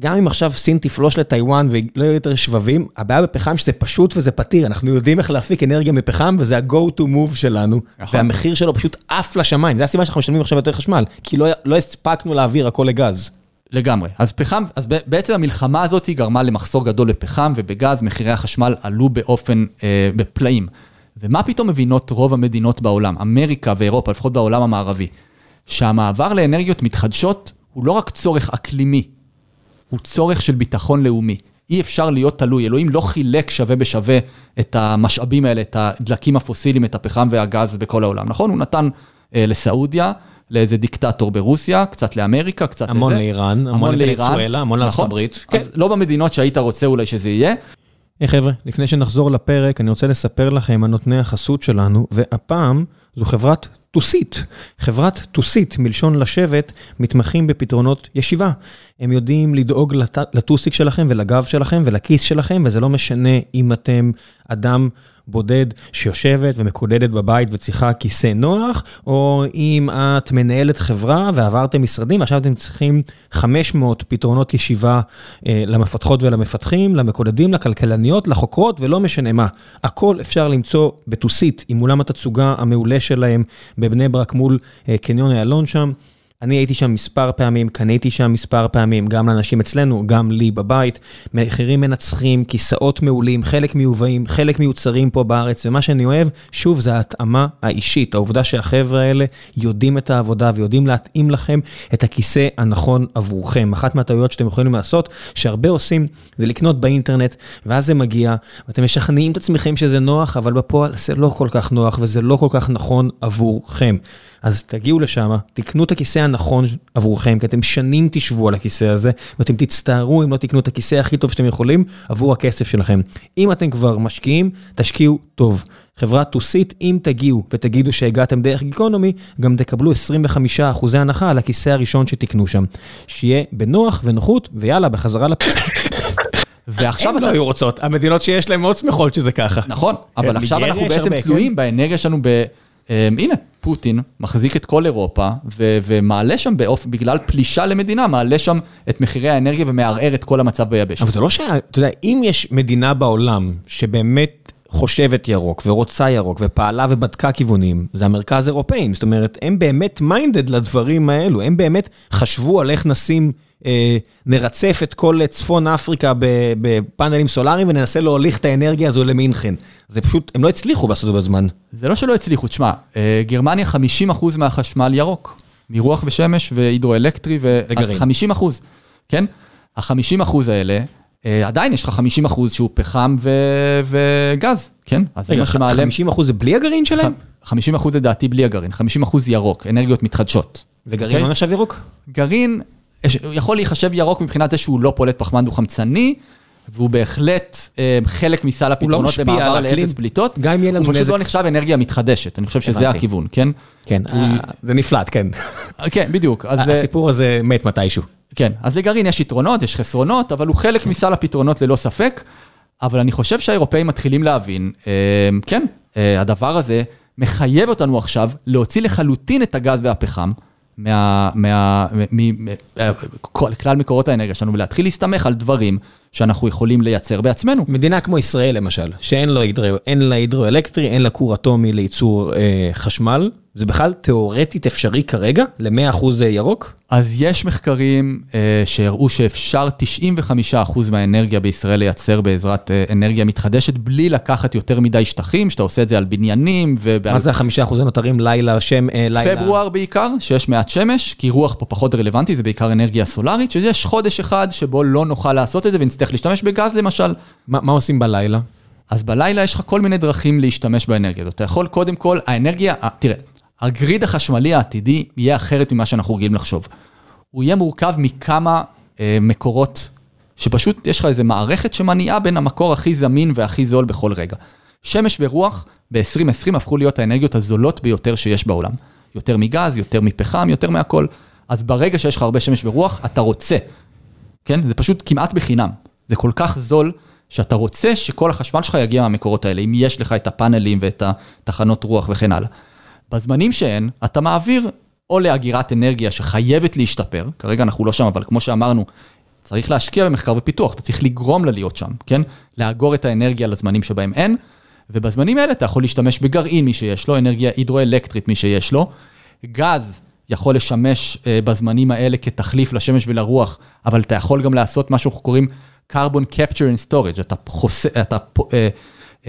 גם אם עכשיו סין תפלוש לטיוואן ולא יהיו יותר שבבים, הבעיה בפחם שזה פשוט וזה פתיר, אנחנו יודעים איך להפיק אנרגיה מפחם וזה ה-go to move שלנו, נכון. והמחיר שלו פשוט עף לשמיים, זה הסיבה שאנחנו משלמים עכשיו יותר חשמל, כי לא, לא הספקנו להעביר הכל לגז. לגמרי. אז פחם, אז בעצם המלחמה הזאת גרמה למחסור גדול בפחם ובגז, מחירי החשמל עלו באופן, אה, בפלאים. ומה פתאום מבינות רוב המדינות בעולם, אמריקה ואירופה, לפחות בעולם המערבי, שהמעבר לאנרגיות מתחדשות הוא לא רק צורך אקלימי, הוא צורך של ביטחון לאומי. אי אפשר להיות תלוי, אלוהים לא חילק שווה בשווה את המשאבים האלה, את הדלקים הפוסיליים, את הפחם והגז בכל העולם, נכון? הוא נתן אה, לסעודיה, לאיזה דיקטטור ברוסיה, קצת לאמריקה, קצת המון לזה. לאיראן, המון לוונצואלה, המון לארצות נכון. הברית. אז לא במדינות שהיית רוצה אולי שזה יהיה. היי חבר'ה, לפני שנחזור לפרק, אני רוצה לספר לכם על נותני החסות שלנו, והפעם זו חברת טוסית. חברת טוסית, מלשון לשבת, מתמחים בפתרונות ישיבה. הם יודעים לדאוג לט... לטוסיק שלכם ולגב שלכם ולכיס שלכם, וזה לא משנה אם אתם אדם בודד שיושבת ומקודדת בבית וצריכה כיסא נוח, או אם את מנהלת חברה ועברתם משרדים, ועכשיו אתם צריכים 500 פתרונות ישיבה אה, למפתחות ולמפתחים, למקודדים, לכלכלניות, לחוקרות, ולא משנה מה. הכל אפשר למצוא בטוסית, עם אולם התצוגה המעולה שלהם בבני ברק מול אה, קניון איילון שם. אני הייתי שם מספר פעמים, קניתי שם מספר פעמים, גם לאנשים אצלנו, גם לי בבית. מחירים מנצחים, כיסאות מעולים, חלק מיובאים, חלק מיוצרים פה בארץ, ומה שאני אוהב, שוב, זה ההתאמה האישית. העובדה שהחבר'ה האלה יודעים את העבודה ויודעים להתאים לכם את הכיסא הנכון עבורכם. אחת מהטעויות שאתם יכולים לעשות, שהרבה עושים, זה לקנות באינטרנט, ואז זה מגיע, ואתם משכנעים את עצמכם שזה נוח, אבל בפועל זה לא כל כך נוח וזה לא כל כך נכון עבורכם. אז תגיעו לשם, תקנו את הכיסא הנכון עבורכם, כי אתם שנים תשבו על הכיסא הזה, ואתם תצטערו אם לא תקנו את הכיסא הכי טוב שאתם יכולים עבור הכסף שלכם. אם אתם כבר משקיעים, תשקיעו טוב. חברת טוסית, אם תגיעו ותגידו שהגעתם דרך גיקונומי, גם תקבלו 25% הנחה על הכיסא הראשון שתקנו שם. שיהיה בנוח ונוחות, ויאללה, בחזרה לפ... ועכשיו אתה... לא היו רוצות, המדינות שיש להם מאוד שמחות שזה ככה. נכון, אבל כן, עכשיו אנחנו בעצם הרבה, כן. תלויים באנרגיה שלנו ב... אה, הנה, פוטין מחזיק את כל אירופה ו- ומעלה שם באופן, בגלל פלישה למדינה, מעלה שם את מחירי האנרגיה ומערער את כל המצב ביבשת. אבל זה לא ש... אתה יודע, אם יש מדינה בעולם שבאמת חושבת ירוק ורוצה ירוק ופעלה ובדקה כיוונים, זה המרכז האירופאים. זאת אומרת, הם באמת מיינדד לדברים האלו, הם באמת חשבו על איך נשים, נרצף את כל צפון אפריקה בפאנלים סולאריים וננסה להוליך את האנרגיה הזו למינכן. זה פשוט, הם לא הצליחו לעשות את זה בזמן. זה לא שלא הצליחו, תשמע, אה, גרמניה 50% מהחשמל ירוק, מרוח ושמש והידרואלקטרי, ו... וגרעין. 50%, כן? ה-50% האלה, אה, עדיין יש לך 50% שהוא פחם ו... וגז, כן? אז זה רגע, מה שמעלה... 50 אחוז זה בלי הגרעין שלהם? 50% לדעתי בלי הגרעין, 50% ירוק, אנרגיות מתחדשות. וגרעין אוקיי? לא נחשב ירוק? גרעין יכול להיחשב ירוק מבחינת זה שהוא לא פולט פחמן דו-חמצני, והוא בהחלט אה, חלק מסל הפתרונות משפיע למעבר. לאפס פליטות. גם אם יהיה לנו הוא פשוט נזק. לא נחשב אנרגיה מתחדשת, אני חושב שזה. הכיוון, כן? כן, אה, זה נפלט, כן. כן, בדיוק. אז, אה, הסיפור הזה מת מתישהו. כן, אז לגרעין יש יתרונות, יש חסרונות, אבל הוא חלק מסל הפתרונות ללא ספק. אבל אני חושב שהאירופאים מתחילים להבין, אה, כן, אה, הדבר הזה מחייב אותנו עכשיו להוציא לחלוטין את הגז והפחם מה... מה מ, מ, אה, מקורות האנרגיה שלנו, ולהתחיל להסתמך על דברים שאנחנו יכולים לייצר בעצמנו. מדינה כמו ישראל למשל, שאין לה הידרואלקטרי, אין לה כור אטומי לייצור אה, חשמל, זה בכלל תיאורטית אפשרי כרגע ל-100% ירוק? אז יש מחקרים אה, שהראו שאפשר 95% מהאנרגיה בישראל לייצר בעזרת אה, אנרגיה מתחדשת, בלי לקחת יותר מדי שטחים, שאתה עושה את זה על בניינים מה זה החמישה אחוז הנותרים לילה, שם, אה, לילה? פברואר בעיקר, שיש מעט שמש, כי רוח פה פחות רלוונטי, זה בעיקר אנרגיה סולארית, שיש חודש אחד שבו לא נוכל לעשות את זה ונצטרך להשתמש בגז למשל. מה, מה עושים בלילה? אז בלילה יש לך כל מיני דרכים להשתמש באנרגיה הזאת. אתה יכול קודם כל, האנרגיה, אה, תראה, הגריד החשמלי העתידי יהיה אחרת ממה שאנחנו רגילים לחשוב. הוא יהיה מורכב מכמה אה, מקורות, שפשוט יש לך איזו מערכת שמניעה בין המקור הכי זמין והכי זול בכל רגע. שמש ורוח ב-2020 הפכו להיות האנרגיות הזולות ביותר שיש בעולם. יותר מגז, יותר מפחם, יותר מהכל. אז ברגע שיש לך הרבה שמש ורוח, אתה רוצה כן? זה פשוט כמעט בחינם. זה כל כך זול, שאתה רוצה שכל החשמל שלך יגיע מהמקורות האלה, אם יש לך את הפאנלים ואת התחנות רוח וכן הלאה. בזמנים שאין, אתה מעביר או לאגירת אנרגיה שחייבת להשתפר, כרגע אנחנו לא שם, אבל כמו שאמרנו, צריך להשקיע במחקר ופיתוח, אתה צריך לגרום לה להיות שם, כן? לאגור את האנרגיה לזמנים שבהם אין, ובזמנים האלה אתה יכול להשתמש בגרעין, מי שיש לו, אנרגיה הידרואלקטרית, מי שיש לו. גז יכול לשמש uh, בזמנים האלה כתחליף לשמש ולרוח, אבל אתה יכול גם לעשות מה שאנחנו קוראים carbon capture and storage, אתה חוסה, אתה, uh, uh,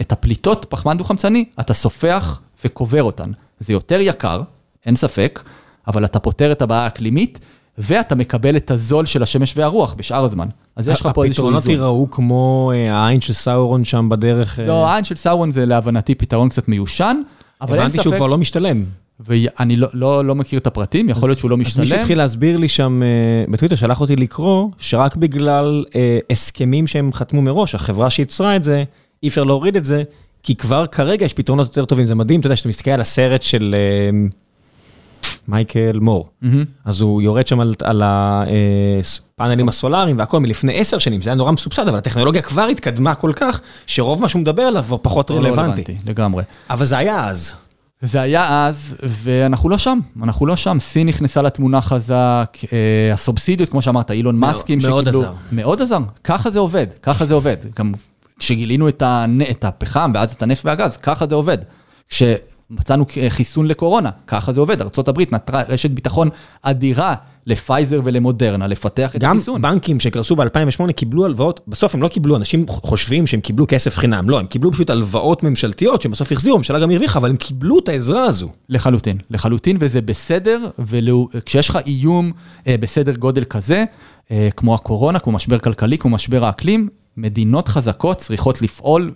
את הפליטות פחמן דו-חמצני, אתה סופח וקובר אותן. זה יותר יקר, אין ספק, אבל אתה פותר את הבעיה האקלימית, ואתה מקבל את הזול של השמש והרוח בשאר הזמן. אז יש לך פה איזשהו איזון. הפתרונות ייראו כמו העין של סאורון שם בדרך. לא, העין של סאורון זה להבנתי פתרון קצת מיושן, אבל אין ספק... הבנתי שהוא כבר לא משתלם. ואני לא, לא, לא מכיר את הפרטים, יכול להיות שהוא לא משתלם. אז מישהו התחיל להסביר לי שם, בטוויטר שלח אותי לקרוא, שרק בגלל אה, הסכמים שהם חתמו מראש, החברה שייצרה את זה, אי אפשר להוריד את זה, כי כבר כרגע יש פתרונות יותר טובים, זה מדהים, אתה יודע, שאתה מסתכל על הסרט של אה, מייקל מור, mm-hmm. אז הוא יורד שם על, על הפאנלים הסולאריים והכל מלפני עשר שנים, זה היה נורא מסובסד, אבל הטכנולוגיה כבר התקדמה כל כך, שרוב מה שהוא מדבר עליו הוא פחות לא רלוונטי. רלוונטי, לגמרי. אבל זה היה אז. זה היה אז, ואנחנו לא שם, אנחנו לא שם. סין נכנסה לתמונה חזק, אה, הסובסידיות, כמו שאמרת, אילון מאסקים שקיבלו... מאוד עזר. מאוד עזר, ככה זה עובד, ככה זה עובד. גם כשגילינו את, הנ... את הפחם ואז את הנפט והגז, ככה זה עובד. כשמצאנו חיסון לקורונה, ככה זה עובד. ארה"ב נתרה רשת ביטחון אדירה לפייזר ולמודרנה, לפתח את החיסון. גם בנקים שקרסו ב-2008 קיבלו הלוואות, בסוף הם לא קיבלו, אנשים חושבים שהם קיבלו כסף חינם, לא, הם קיבלו פשוט הלוואות ממשלתיות שהם בסוף החזירו, הממשלה גם הרוויחה, אבל הם קיבלו את העזרה הזו. לחלוטין, לחלוטין, וזה בסדר, וכשיש לך איום אה, בסדר גודל כזה, אה, כמו הקורונה, כמו משבר כלכלי, כמו משבר האקלים, מדינות חזקות צריכות לפעול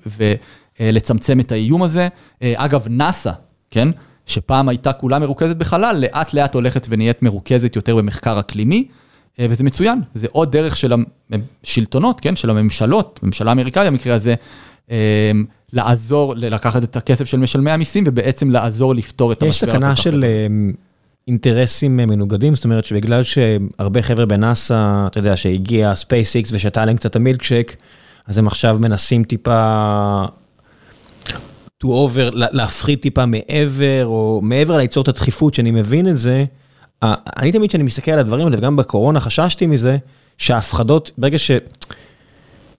ולצמצם את האיום הזה. אה, אגב, נאסא, כן? שפעם הייתה כולה מרוכזת בחלל, לאט לאט הולכת ונהיית מרוכזת יותר במחקר אקלימי, אה, וזה מצוין, זה עוד דרך של השלטונות, כן, של הממשלות, ממשלה אמריקאית במקרה הזה, אה, לעזור, לקחת את הכסף של משלמי המיסים ובעצם לעזור לפתור את המשבר. יש סכנה של אינטרסים מנוגדים, זאת אומרת שבגלל שהרבה חבר'ה בנאסא, אתה יודע, שהגיע SpaceX ושתה להם קצת המילקשייק, אז הם עכשיו מנסים טיפה to over, להפחית טיפה מעבר, או מעבר ליצור את הדחיפות, שאני מבין את זה, אני תמיד כשאני מסתכל על הדברים האלה, וגם בקורונה חששתי מזה, שההפחדות, ברגע ש...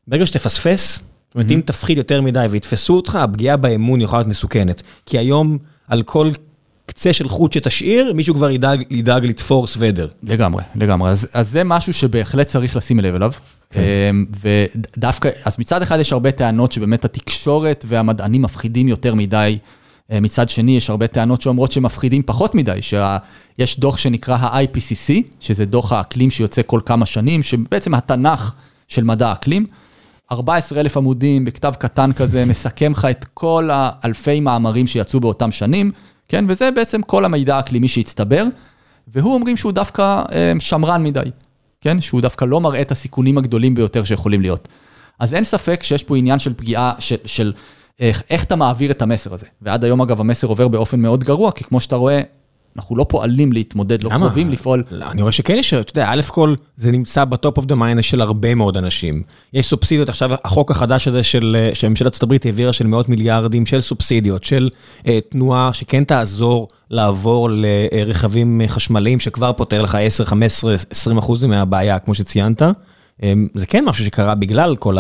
ברגע שתפספס, זאת אומרת, אם תפחיד יותר מדי ויתפסו אותך, הפגיעה באמון יכולה להיות מסוכנת. כי היום, על כל קצה של חוט שתשאיר, מישהו כבר ידאג, ידאג לתפור סוודר. לגמרי, לגמרי. אז, אז זה משהו שבהחלט צריך לשים לב אליו. כן. ודווקא, אז מצד אחד יש הרבה טענות שבאמת התקשורת והמדענים מפחידים יותר מדי. מצד שני, יש הרבה טענות שאומרות שהם מפחידים פחות מדי, שיש דוח שנקרא ה-IPCC, שזה דוח האקלים שיוצא כל כמה שנים, שבעצם התנ"ך של מדע האקלים. 14 אלף עמודים בכתב קטן כזה, מסכם לך את כל האלפי מאמרים שיצאו באותם שנים, כן? וזה בעצם כל המידע האקלימי שהצטבר, והוא אומרים שהוא דווקא שמרן מדי. כן? שהוא דווקא לא מראה את הסיכונים הגדולים ביותר שיכולים להיות. אז אין ספק שיש פה עניין של פגיעה, של, של איך, איך אתה מעביר את המסר הזה. ועד היום, אגב, המסר עובר באופן מאוד גרוע, כי כמו שאתה רואה, אנחנו לא פועלים להתמודד, לא קרובים לפעול. לא, אני רואה שכן יש, אתה יודע, א' כל, זה נמצא ב top of the mind של הרבה מאוד אנשים. יש סובסידיות, עכשיו החוק החדש הזה של, שממשלת ארצות הברית העבירה של מאות מיליארדים של סובסידיות, של אה, תנועה שכן תעזור לעבור לרכבים חשמליים, שכבר פותר לך 10, 15, 20 אחוז מהבעיה, כמו שציינת. אה, זה כן משהו שקרה בגלל כל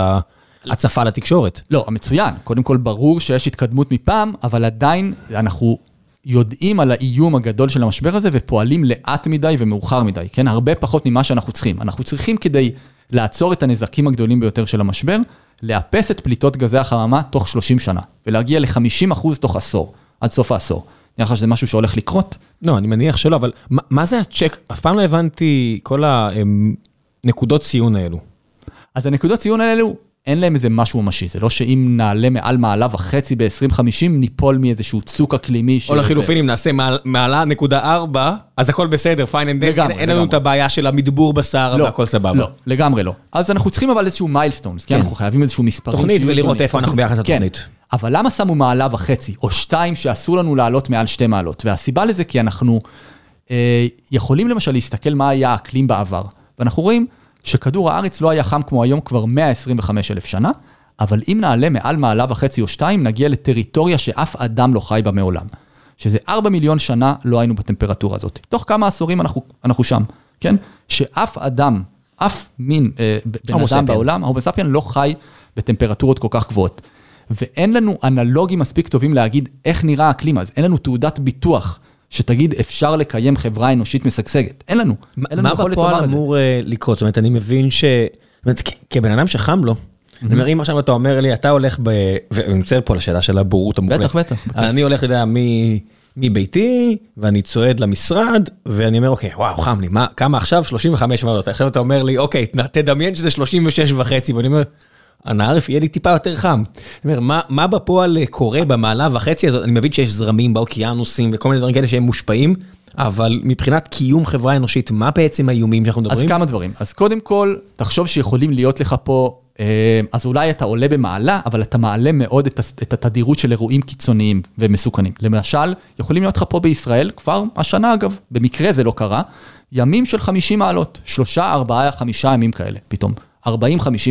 ההצפה לתקשורת. לא, מצוין. קודם כל, ברור שיש התקדמות מפעם, אבל עדיין אנחנו יודעים על האיום הגדול של המשבר הזה ופועלים לאט מדי ומאוחר מדי, כן? הרבה פחות ממה שאנחנו צריכים. אנחנו צריכים כדי לעצור את הנזקים הגדולים ביותר של המשבר, לאפס את פליטות גזי החממה תוך 30 שנה, ולהגיע ל-50% תוך עשור, עד סוף העשור. נראה לך שזה משהו שהולך לקרות? לא, אני מניח שלא, אבל מה, מה זה הצ'ק? אף פעם לא הבנתי כל הנקודות ציון האלו. אז הנקודות ציון האלו אין להם איזה משהו ממשי, זה לא שאם נעלה מעל מעלה וחצי ב-2050, ניפול מאיזשהו צוק אקלימי. או לחילופין, אם נעשה מעלה נקודה ארבע, אז הכל בסדר, fine and done, אין לנו את הבעיה של המדבור בשר לא, והכל סבבה. לא, לגמרי לא. אז אנחנו צריכים אבל איזשהו מיילסטונס, כן? אנחנו חייבים איזשהו מספרים. תוכנית ולראות איפה אנחנו ביחס לתוכנית. כן, אבל למה שמו מעלה וחצי, או שתיים שאסור לנו לעלות מעל שתי מעלות? והסיבה לזה כי אנחנו אה, יכולים למשל להסתכל מה היה האקלים בעבר, ואנחנו רואים שכדור הארץ לא היה חם כמו היום כבר 125 אלף שנה, אבל אם נעלה מעל מעלה וחצי או שתיים, נגיע לטריטוריה שאף אדם לא חי בה מעולם. שזה 4 מיליון שנה לא היינו בטמפרטורה הזאת. תוך כמה עשורים אנחנו, אנחנו שם, כן? שאף אדם, אף מין אה, בן אדם ספיאן. בעולם, ההומו ספיאן לא חי בטמפרטורות כל כך גבוהות. ואין לנו אנלוגים מספיק טובים להגיד איך נראה האקלים אז, אין לנו תעודת ביטוח שתגיד אפשר לקיים חברה אנושית משגשגת, אין לנו. אין לנו מה יכולת בפועל לומר את זה. אמור אה, לקרות? זאת אומרת, אני מבין ש... זאת אומרת, כבן אדם שחם לו, אני אומר, אם עכשיו אתה אומר לי, אתה הולך ב... ואני מצטער פה לשאלה של הבורות המוחלטת. בטח, בטח. אני הולך, אתה יודע, מביתי, ואני צועד למשרד, ואני אומר, אוקיי, וואו, חם לי, מה, כמה עכשיו? 35 מעלות. עכשיו אתה אומר לי, אוקיי, תדמיין שזה 36 וחצי, ואני אומר, אנא ערף, יהיה לי טיפה יותר חם. אני אומר, מה, מה בפועל אה, קורה במעלה וחצי הזאת? אני מבין שיש זרמים באוקיינוסים וכל מיני דברים כאלה שהם מושפעים, אבל מבחינת קיום חברה אנושית, מה בעצם האיומים שאנחנו אז מדברים? כמה דברים. אז קודם כל, תחשוב שיכולים להיות לך פה, אה, אז אולי אתה עולה במעלה, אבל אתה מעלה מאוד את את התדירות של אירועים קיצוניים ומסוכנים. למשל, יכולים להיות לך פה בישראל, כבר השנה אגב, במקרה זה לא קרה, ימים של 50 מעלות, שלושה, ארבעה, חמישה ימים כאלה, פתאום. 40-50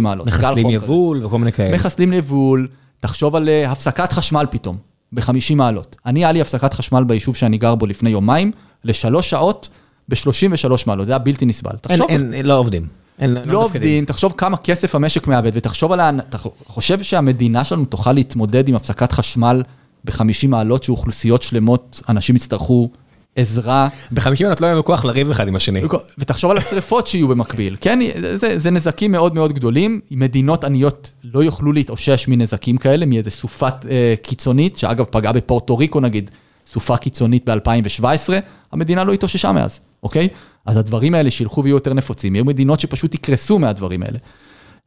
מעלות. מחסלים יבול וכל מיני כאלה. מחסלים יבול, תחשוב על אה, הפסקת חשמל פתאום, ב-50 מעלות. אני, היה לי הפסקת חשמל ביישוב שאני גר בו לפני יומיים, לשלוש שעות ב-33 מעלות, זה היה בלתי נסבל. תחשוב, אין, אין, לא עובדים. אין, לא מתפקדים. עובדים, תחשוב כמה כסף המשק מאבד, ותחשוב על ה... אתה חושב שהמדינה שלנו תוכל להתמודד עם הפסקת חשמל ב-50 מעלות, שאוכלוסיות שלמות, אנשים יצטרכו עזרה, ב-50 מעלות לא היה לנו כוח לריב אחד עם השני. ותחשוב על השריפות שיהיו במקביל, כן? זה, זה נזקים מאוד מאוד גדולים. מדינות עניות לא יוכלו להתאושש מנזקים כאלה, מאיזה סופת אה, קיצונית, שאגב פגעה בפורטו ריקו נגיד, סופה קיצונית ב-2017, המדינה לא התאוששה מאז, אוקיי? אז הדברים האלה שילכו ויהיו יותר נפוצים, יהיו מדינות שפשוט יקרסו מהדברים האלה.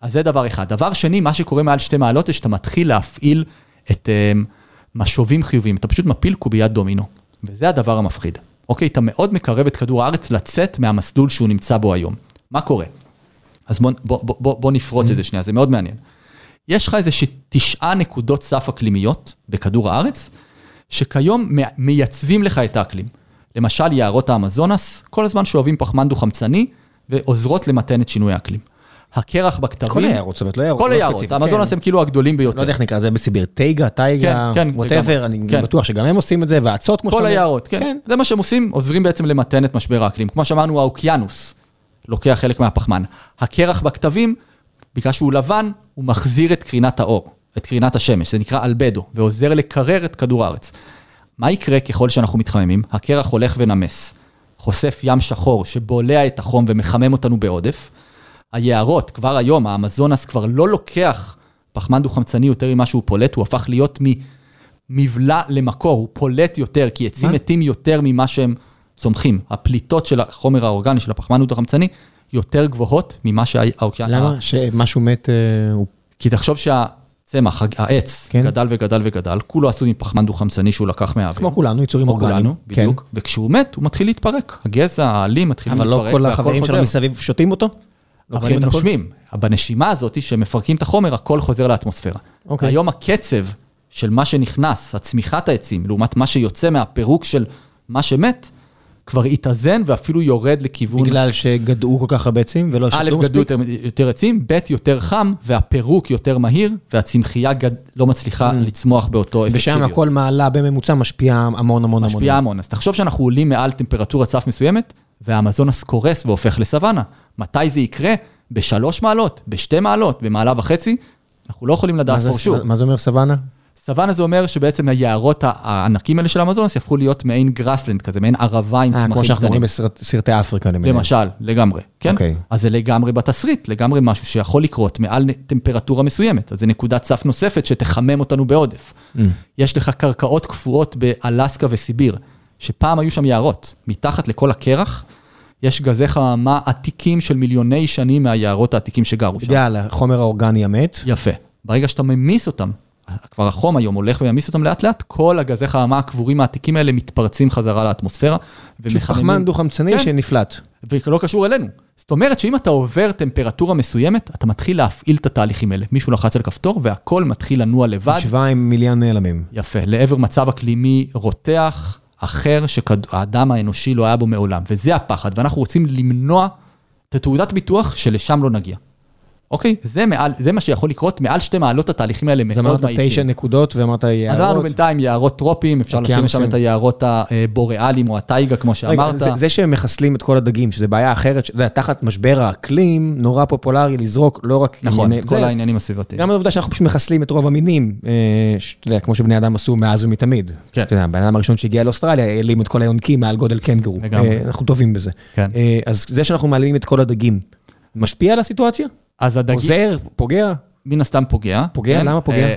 אז זה דבר אחד. דבר שני, מה שקורה מעל שתי מעלות, זה שאתה מתחיל להפעיל את אה, משובים חיוביים, אתה פשוט מפיל קוביית דומינו, וזה הדבר המפחיד. אוקיי, אתה מאוד מקרב את כדור הארץ לצאת מהמסלול שהוא נמצא בו היום. מה קורה? אז בוא, בוא, בוא, בוא, נפרוט את זה שנייה, זה מאוד מעניין. יש לך איזה תשעה נקודות סף אקלימיות בכדור הארץ, שכיום מייצבים לך את האקלים. למשל, יערות האמזונס, כל הזמן שואבים פחמן דו-חמצני, ועוזרות למתן את שינוי האקלים. הקרח בכתבים, כל היערות, זאת אומרת, לא יערות. כל לא היערות, האמזונס כן. הם כאילו הגדולים ביותר. לא יודע איך נקרא לזה בסיביר, טייגה, טייגה, כן, כן, ווטאבר, לגמרי. אני כן. בטוח שגם הם עושים את זה, והאצות כמו כל שאתה אומר. היערות, כן. זה מה שהם עושים, עוזרים בעצם למתן את משבר האקלים. כמו שאמרנו, האוקיינוס לוקח חלק מהפחמן. הקרח בכתבים, בגלל שהוא לבן, הוא מחזיר את קרינת האור, את קרינת השמש, זה נקרא אלבדו, ועוזר לקרר את כדור הארץ. מה יקרה ככל שאנחנו מתחממים? הקרח הולך ונמס, חושף ים שחור שבולע את החום ומחמם אותנו בעודף. היערות, כבר היום, האמזונס כבר לא לוקח פחמן דו-חמצני יותר ממה שהוא פולט, הוא הפך להיות ממבלע למקור, הוא פולט יותר, כי עצים מה? מתים יותר ממה שהם צומחים. הפליטות של החומר האורגני, של הפחמן דו-חמצני, יותר גבוהות ממה שהאוקיינוס... למה? שמשהו מת, אה, הוא... כי תחשוב שהצמח, העץ, כן. גדל וגדל וגדל, כולו עשוי מפחמן דו-חמצני שהוא לקח מהאוויר. כמו כולנו, יצורים אורגניים. כולנו, כן. בדיוק. וכשהוא מת, הוא מתחיל להתפרק. הגזע, העלים מתחילים אבל להתפרק, לא כל החברים שלו. מסביב שותים אותו? אבל הם? נושמים. בנשימה הזאת, שהם מפרקים את החומר, הכל חוזר לאטמוספירה. אוקיי. היום הקצב של מה שנכנס, הצמיחת העצים, לעומת מה שיוצא מהפירוק של מה שמת, כבר התאזן ואפילו יורד לכיוון... בגלל שגדעו כל כך הרבה עצים ולא א', שתו מספיק? יותר, יותר עצים, ב', יותר חם, והפירוק יותר מהיר, והצמחייה גד... לא מצליחה לצמוח באותו אפקטיביות. ושם הכל מעלה בממוצע משפיע המון המון המון. משפיעה המון. אז תחשוב שאנחנו עולים מעל טמפרטורת סף מסוימת, והאמזונס קורס והופך לסוואנה. מתי זה יקרה? בשלוש מעלות, בשתי מעלות, במעלה וחצי? אנחנו לא יכולים לדעת sure. מה זה אומר סוואנה? סוואנה זה אומר שבעצם היערות הענקים האלה של האמזונס יהפכו להיות מעין grassland כזה, מעין ערבה עם אה, כמו צמחים שאנחנו רואים קטנים. בסרטי אפריקה למיניהם. למשל, לגמרי, כן? אוקיי. אז זה לגמרי בתסריט, לגמרי משהו שיכול לקרות מעל טמפרטורה מסוימת. אז זה נקודת סף נוספת שתחמם אותנו בעודף. Mm. יש לך קרקעות קפואות באלסקה וסיביר, שפעם היו שם יערות. מתחת לכל הקרח, יש גזי חממה עתיקים של מיליוני שנים מהיערות העתיקים שגרו שם. בגלל החומר האורגני המת. יפה. ברגע שאתה ממיס אותם, כבר החום היום הולך וממיס אותם לאט לאט, כל הגזי חממה הקבורים העתיקים האלה מתפרצים חזרה לאטמוספירה. פשוט פחמן דו-חמצני כן. שנפלט. ולא קשור אלינו. זאת אומרת שאם אתה עובר טמפרטורה מסוימת, אתה מתחיל להפעיל את התהליכים האלה. מישהו לחץ על כפתור והכל מתחיל לנוע לבד. משוואה עם מיליון נעלמים. יפה, לעבר מצב אקלימי רותח, אחר, שהאדם האנושי לא היה בו מעולם. וזה הפחד, ואנחנו רוצים למנוע את תעודת ביטוח שלשם לא נגיע. אוקיי? זה מעל, זה מה שיכול לקרות, מעל שתי מעלות התהליכים האלה אז מאוד אמרת מאיצים. תשע נקודות ואמרת אז אמרנו יערות. בינתיים יערות טרופיים, אפשר לשים שם. את היערות הבוריאליים או הטייגה, כמו רגע, שאמרת. זה, זה שהם מחסלים את כל הדגים, שזה בעיה אחרת, שאתה יודע, תחת משבר האקלים, נורא פופולרי לזרוק לא רק נכון, ענייני- את כל זה, העניינים הסביבתיים. גם העובדה שאנחנו פשוט מחסלים את רוב המינים, אה, שאתה יודע, כמו שבני אדם עשו מאז ומתמיד. כן. אתה יודע, הבן אדם הראשון שהגיע לאוסטרליה, העלים את כל היונקים מעל גודל קנגורו. לגמרי. אה, אנחנו טובים בזה. כן. אה, אז זה שאנחנו מעלים את כל הדגים, משפיע על הסיטואציה? אז הדגים, עוזר? פוגע? מן הסתם פוגע. פוגע? כן? למה פוגע?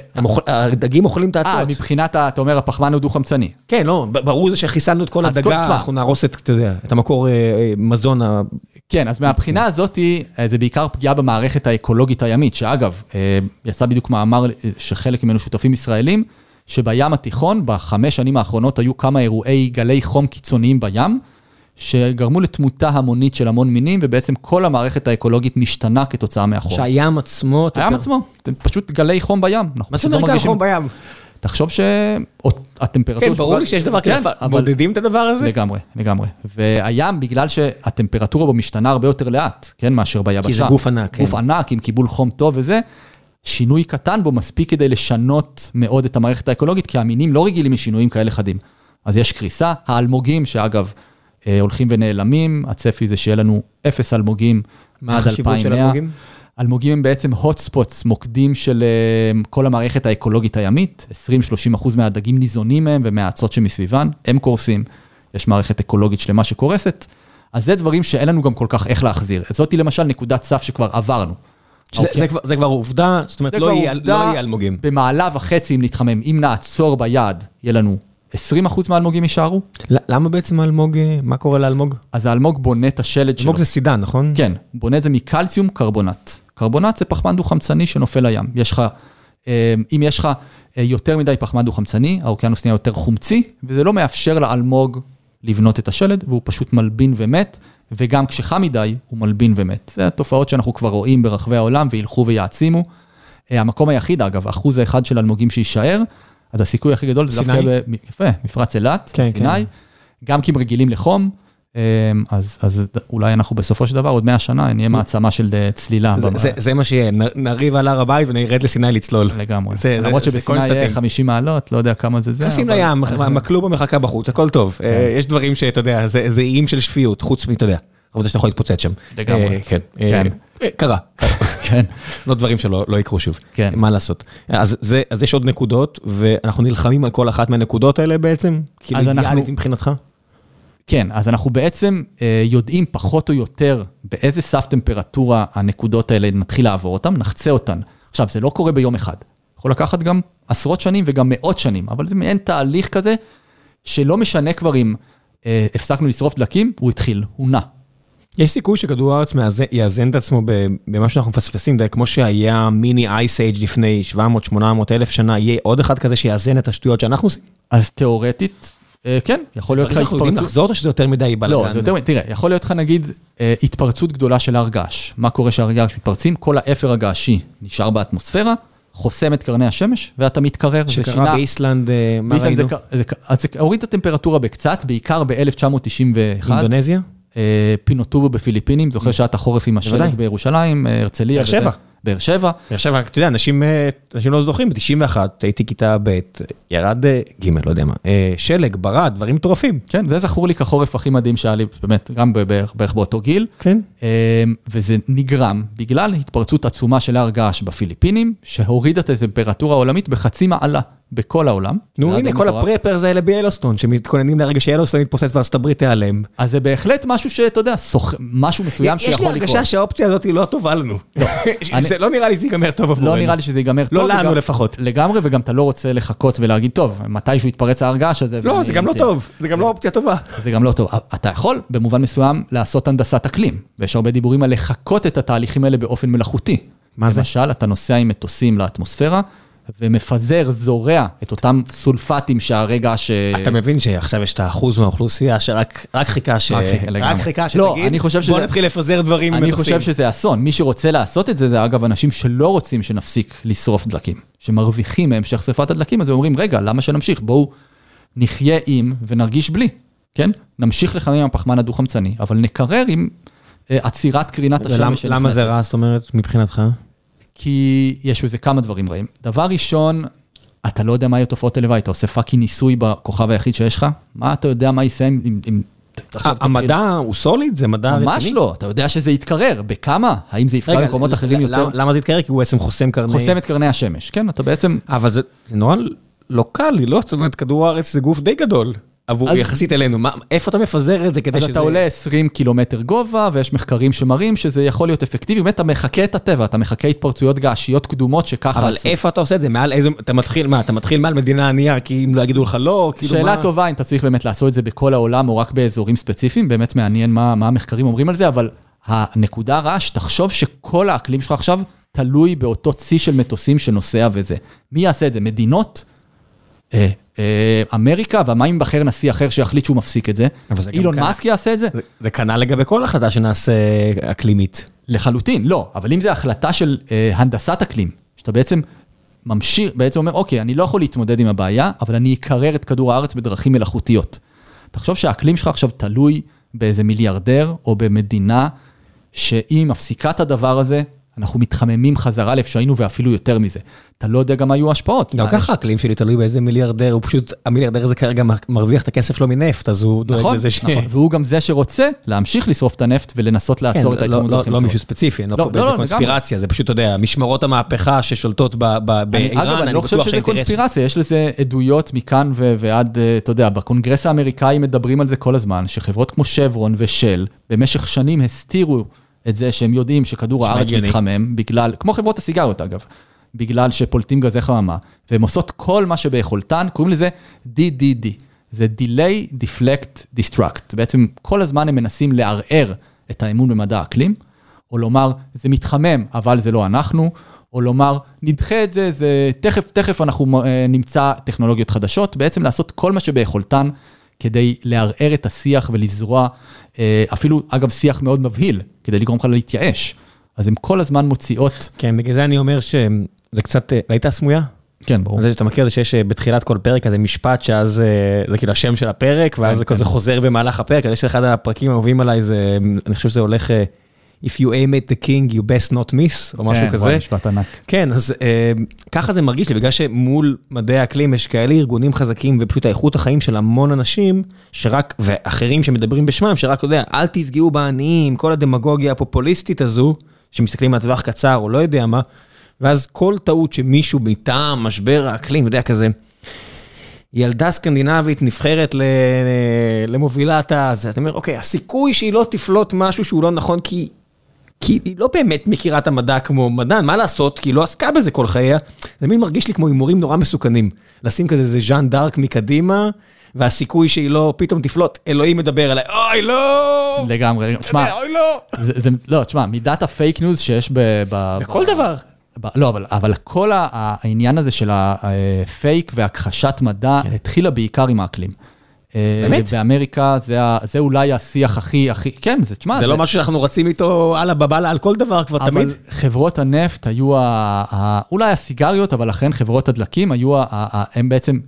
אה, הדגים אוכלים את אה, האצות. מבחינת, ה- אתה אומר, הפחמן הוא דו-חמצני. כן, לא, ברור זה שחיסלנו את כל כל- הדגה, תשמע. אנחנו נהרוס את, אתה יודע, את המקור אה, אה, מזון ה... כן, אז מהבחינה הזאת, אה, זה בעיקר פגיעה במערכת האקולוגית הימית, שאגב, אה, יצא בדיוק מאמר אה, שחלק ממנו שותפים ישראלים, שבים התיכון, בחמש שנים האחרונות היו כמה אירועי גלי חום קיצוניים בים, שגרמו לתמותה המונית של המון מינים, ובעצם כל המערכת האקולוגית משתנה כתוצאה מהחום. שהים עצמו... הים עצמו, פשוט גלי חום בים. מה זאת לא אומרת מרגישים- חום בים? תחשוב שהטמפרטורה... כן, ברור לי שיש דבר כזה, כן, אבל- מודדים את הדבר הזה? לגמרי, לגמרי. והים, בגלל שהטמפרטורה בו משתנה הרבה יותר לאט, כן, מאשר ביבשה. כי זה גוף ענק, כן. גוף ענק עם קיבול חום טוב וזה, שינוי קטן בו מספיק כדי לשנות מאוד את המערכת האקולוגית, כי המינים לא רגילים לשינויים כאלה חדים. אז יש קריסה, האלמוגים, שאגב, הולכים ונעלמים, הצפי זה שיהיה לנו אפס אלמוגים מה עד החשיבות של 2100. אלמוגים? אלמוגים הם בעצם hot spots, מוקדים של אה, כל המערכת האקולוגית הימית, 20-30 אחוז מהדגים ניזונים מהם ומהאצות שמסביבן, הם קורסים, יש מערכת אקולוגית שלמה שקורסת, אז זה דברים שאין לנו גם כל כך איך להחזיר. זאתי למשל נקודת סף שכבר עברנו. שזה- אוקיי. זה כבר- זה כבר עובדה, זאת אומרת, לא לא יהיה אלמוגים. במעלה וחצי אם נתחמם, אם נעצור ביעד, יהיה לנו 20 אחוז מהאלמוגים יישארו, למה בעצם האלמוג, אה, מה קורה לאלמוג? אז האלמוג בונה את השלד שלו. אלמוג זה סידן, נכון? כן, הוא בונה את זה מקלציום קרבונט. קרבונט זה פחמן דו-חמצני שנופל לים. יש לך, אה, אם יש לך אה, יותר מדי פחמן דו-חמצני, האוקיינוס נהיה יותר חומצי, וזה לא מאפשר לאלמוג לבנות את השלד, והוא פשוט מלבין ומת, וגם כשחם מדי, הוא מלבין ומת. זה התופעות שאנחנו כבר רואים ברחבי העולם וילכו ויעצימו. המקום היחיד, אגב, האחוז האחד של אלמוגים שיישאר, אז הסיכוי הכי גדול זה דווקא? ב- יפה, מפרץ אילת, כן, סיני, כן. גם כי הם רגילים לחום, אה, אז, אז אולי אנחנו בסופו של דבר, עוד 100 שנה, נהיה מעצמה של אה, צלילה. זה- זה- זה מה שיהיה, נריב על הר הבית ונרד לסיני לצלול. לגמרי. זה- זה- למרות זה שבסיני יהיה קונסטנטין. 50 מעלות, לא יודע כמה זה זה. נכנסים אבל- לים, המקלובה מחכה בחוץ, הכל טוב. כן. אה, יש דברים שאתה יודע, זה זה איים של שפיות, חוץ מ, אתה יודע, העובדה שאתה יכול להתפוצץ שם. לגמרי. אה, כן. כן. אה, קרה. כן. לא דברים שלא לא יקרו שוב. כן. מה לעשות. אז זה- אז יש עוד נקודות, ואנחנו נלחמים על כל אחת מהנקודות האלה בעצם? כאילו אז אנחנו- אידיאלית מבחינתך? כן, אז אנחנו בעצם אה, יודעים פחות או יותר באיזה סף טמפרטורה הנקודות האלה נתחיל לעבור אותן, נחצה אותן. עכשיו, זה לא קורה ביום אחד. יכול לקחת גם עשרות שנים וגם מאות שנים, אבל זה מעין תהליך כזה, שלא משנה כבר אם אה, הפסקנו לשרוף דלקים, הוא התחיל, הוא נע. יש סיכוי שכדור הארץ יאזן את עצמו במה שאנחנו מפספסים, כמו שהיה מיני אייס אייג' לפני 700, 800 אלף שנה, יהיה עוד אחד כזה שיאזן את השטויות שאנחנו עושים? אז תיאורטית, אה, כן, יכול להיות לך אנחנו יודעים התפרצות. לחזור או שזה יותר מדי בלאגן? לא, זה יותר, תראה, יכול להיות לך נגיד אה, התפרצות גדולה של הר געש. מה קורה כשהר געש מתפרצים? כל האפר הגעשי נשאר באטמוספירה, חוסם את קרני השמש, ואתה מתקרר. שקרה באיסלנד, אה, מה ראינו? אז זה הוריד את הטמפרטורה בקצת, בעיקר ב-1991. אינדונזיה? פינוטובו בפיליפינים, זוכר שעת החורף עם. השלג בירושלים, אה, הרצליה. באר שבע. באר שבע. עכשיו, אתה יודע, אנשים אה, אנשים לא זוכרים, ב-91 הייתי כיתה ב', ירד אה, ג', לא יודע מה, אה, שלג, ברד, דברים מטורפים. כן, זה זכור לי כחורף הכי מדהים שהיה לי, באמת, גם בערך בערך באותו גיל. כן. וזה נגרם בגלל התפרצות עצומה של הר געש בפיליפינים, שהורידה את הטמפרטורה העולמית בחצי מעלה בכל העולם. נו, הנה, כל. הפרפרס האלה ביאלוסטון, שמתכוננים לרגע שיאלוסטון יתפוצץ וארצות הברית תיעלם. אז זה בהחלט משהו שאתה יודע. משהו מסוים יש לי שיכול לקרות. הרגשה שהאופציה הזאת היא לא טובה לנו. לא נראה לי שזה ייגמר טוב עבורנו. לא נראה לי שזה ייגמר לא טוב. לנו לפחות. לגמרי, וגם אתה לא רוצה לחכות ולהגיד, טוב, מתישהו יתפרץ ההר געש הזה. לא, זה גם לא אמתין." טוב, זה גם לא אופציה טובה. זה גם לא טוב. אתה יכול, במובן מסוים, לעשות הנדסת אקלים. ויש הרבה דיבורים על לחקות את התהליכים האלה באופן מלאכותי. מה זה? למשל, אתה נוסע עם מטוסים לאטמוספירה, ומפזר, זורע את אותם סולפטים שהרגע ש... אתה מבין שעכשיו יש את האחוז מהאוכלוסייה שרק רק חיכה ש... רק חיכה, לא, שתגיד, אני חושב בוא שזה- נתחיל לפזר דברים אני ממטוסים. חושב שזה אסון. מי שרוצה לעשות את זה, זה אגב אנשים שלא רוצים שנפסיק לשרוף דלקים. שמרוויחים מהמשך שרפת הדלקים, אז הם אומרים, רגע, למה שנמשיך? בואו נחיה עם ונרגיש בלי, כן? נמשיך לחמם עם הפחמן הדו-חמצני, אבל נקרר עם עצירת קרינת השמש. למה זה רע, זאת אומרת, מבחינתך? כי יש בזה כמה דברים רעים. דבר ראשון, אתה לא יודע מה יהיו תופעות הלוואי, אתה עושה fucking ניסוי בכוכב היחיד שיש לך, מה אתה יודע מה יסיים אם... אם המדע הוא solid? זה מדע רציני? ממש לא, אתה יודע שזה יתקרר, בכמה? האם זה יפגע במקומות אחרים יותר? למה זה יתקרר? כי הוא בעצם חוסם קרני... חוסם את קרני השמש, כן, אתה בעצם... אבל זה נורא לא קל לא? זאת אומרת, כדור הארץ זה גוף די גדול. עבור יחסית אלינו, איפה אתה מפזר את זה כדי שזה... אז אתה עולה 20 קילומטר גובה, ויש מחקרים שמראים שזה יכול להיות אפקטיבי, באמת אתה מחכה את הטבע, אתה מחכה התפרצויות געשיות קדומות שככה עשו. אבל איפה אתה עושה את זה? מעל איזה... אתה מתחיל, מה, אתה מתחיל מעל מדינה ענייה, כי אם לא יגידו לך לא, כאילו מה... שאלה טובה, אם אתה צריך באמת לעשות את זה בכל העולם, או רק באזורים ספציפיים, באמת מעניין מה המחקרים אומרים על זה, אבל הנקודה הרעה, שתחשוב שכל האקלים שלך עכשיו תלוי באותו צי של מטוסים שנוסע וזה. מי יעשה את זה? מדינות? אמריקה, ומה אם ייבחר נשיא אחר שיחליט שהוא מפסיק את זה? אילון מאסק יעשה את זה? זה כנ"ל לגבי כל החלטה שנעשה אקלימית. לחלוטין, לא, אבל אם זו החלטה של הנדסת אקלים, שאתה בעצם ממשיך, בעצם אומר, אוקיי, אני לא יכול להתמודד עם הבעיה, אבל אני אקרר את כדור הארץ בדרכים מלאכותיות. תחשוב שהאקלים שלך עכשיו תלוי באיזה מיליארדר, או במדינה, שהיא מפסיקה את הדבר הזה, אנחנו מתחממים חזרה לאיפה שהיינו ואפילו יותר מזה. אתה לא יודע גם מה היו ההשפעות. גם ככה האקלים שלי תלוי באיזה מיליארדר, הוא פשוט, המיליארדר הזה כרגע מרוויח את הכסף שלו מנפט, אז הוא דואג לזה ש... נכון, והוא גם זה שרוצה להמשיך לשרוף את הנפט ולנסות לעצור את ההתחממות דרכים. לא מישהו ספציפי, אני לא פה באיזה קונספירציה, זה פשוט, אתה יודע, משמרות המהפכה ששולטות באיראן, אגב, אני לא חושב שזה קונספירציה, יש לזה עדויות מכאן ועד, אתה יודע, בקונגרס האמריקאי מדברים על זה כל הזמן, שחברות כמו שברון ושל, במשך שנים הסתירו את זה שהם יודעים שכדור הארץ מתחמם, בגלל, כמו חברות הסיגריות אגב, בגלל שפולטים גזי חממה, והן עושות כל מה שביכולתן, קוראים לזה DDD, זה Delay, Deflect, Destruct. בעצם כל הזמן הם מנסים לערער את האמון במדע האקלים, או לומר, זה מתחמם, אבל זה לא אנחנו, או לומר, נדחה את זה, זה תכף, תכף אנחנו נמצא טכנולוגיות חדשות, בעצם לעשות כל מה שביכולתן כדי לערער את השיח ולזרוע, אפילו, אגב, שיח מאוד מבהיל, כדי לגרום לך להתייאש. אז הן כל הזמן מוציאות... כן, בגלל זה אני אומר שזה קצת... ראית הסמויה? כן, ברור. זה שאתה מכיר זה שיש בתחילת כל פרק כזה משפט שאז זה כאילו השם של הפרק, ואז זה כזה חוזר במהלך הפרק, אז יש אחד הפרקים האהובים עליי, זה, אני חושב שזה הולך... If you aim at the king, you best not miss, או משהו כזה. כן, משפט ענק. כן, אז ככה זה מרגיש לי, בגלל שמול מדעי האקלים יש כאלה ארגונים חזקים, ופשוט האיכות החיים של המון אנשים, שרק, ואחרים שמדברים בשמם, שרק, אתה יודע, אל תפגעו בעניים, כל הדמגוגיה הפופוליסטית הזו, שמסתכלים על טווח קצר, או לא יודע מה, ואז כל טעות שמישהו מטעם משבר האקלים, אתה יודע, כזה, ילדה סקנדינבית נבחרת למובילת הזה, אתה אומר, אוקיי, הסיכוי שהיא לא תפלוט משהו שהוא לא נכון, כי... כי היא לא באמת מכירה את המדע כמו מדען, מה לעשות? כי היא לא עסקה בזה כל חייה. זה מין מרגיש לי כמו הימורים נורא מסוכנים. לשים כזה איזה ז'אן dark מקדימה, והסיכוי שהיא לא פתאום תפלוט, אלוהים מדבר עליי, אוי לא! לגמרי, תשמע, אוי לא! לא, תשמע, מידת ה fake news שיש ב... בכל דבר. לא, אבל, אבל כל העניין הזה של הפייק והכחשת מדע התחילה בעיקר עם האקלים. באמת? באמריקה זה, זה אולי השיח הכי, הכי, כן, זה, תשמע. זה, זה לא משהו שאנחנו רצים איתו הלאה בבאללה על כל דבר כבר אבל תמיד. אבל חברות הנפט היו, ה, ה, אולי הסיגריות, אבל לכן חברות הדלקים היו, הן בעצם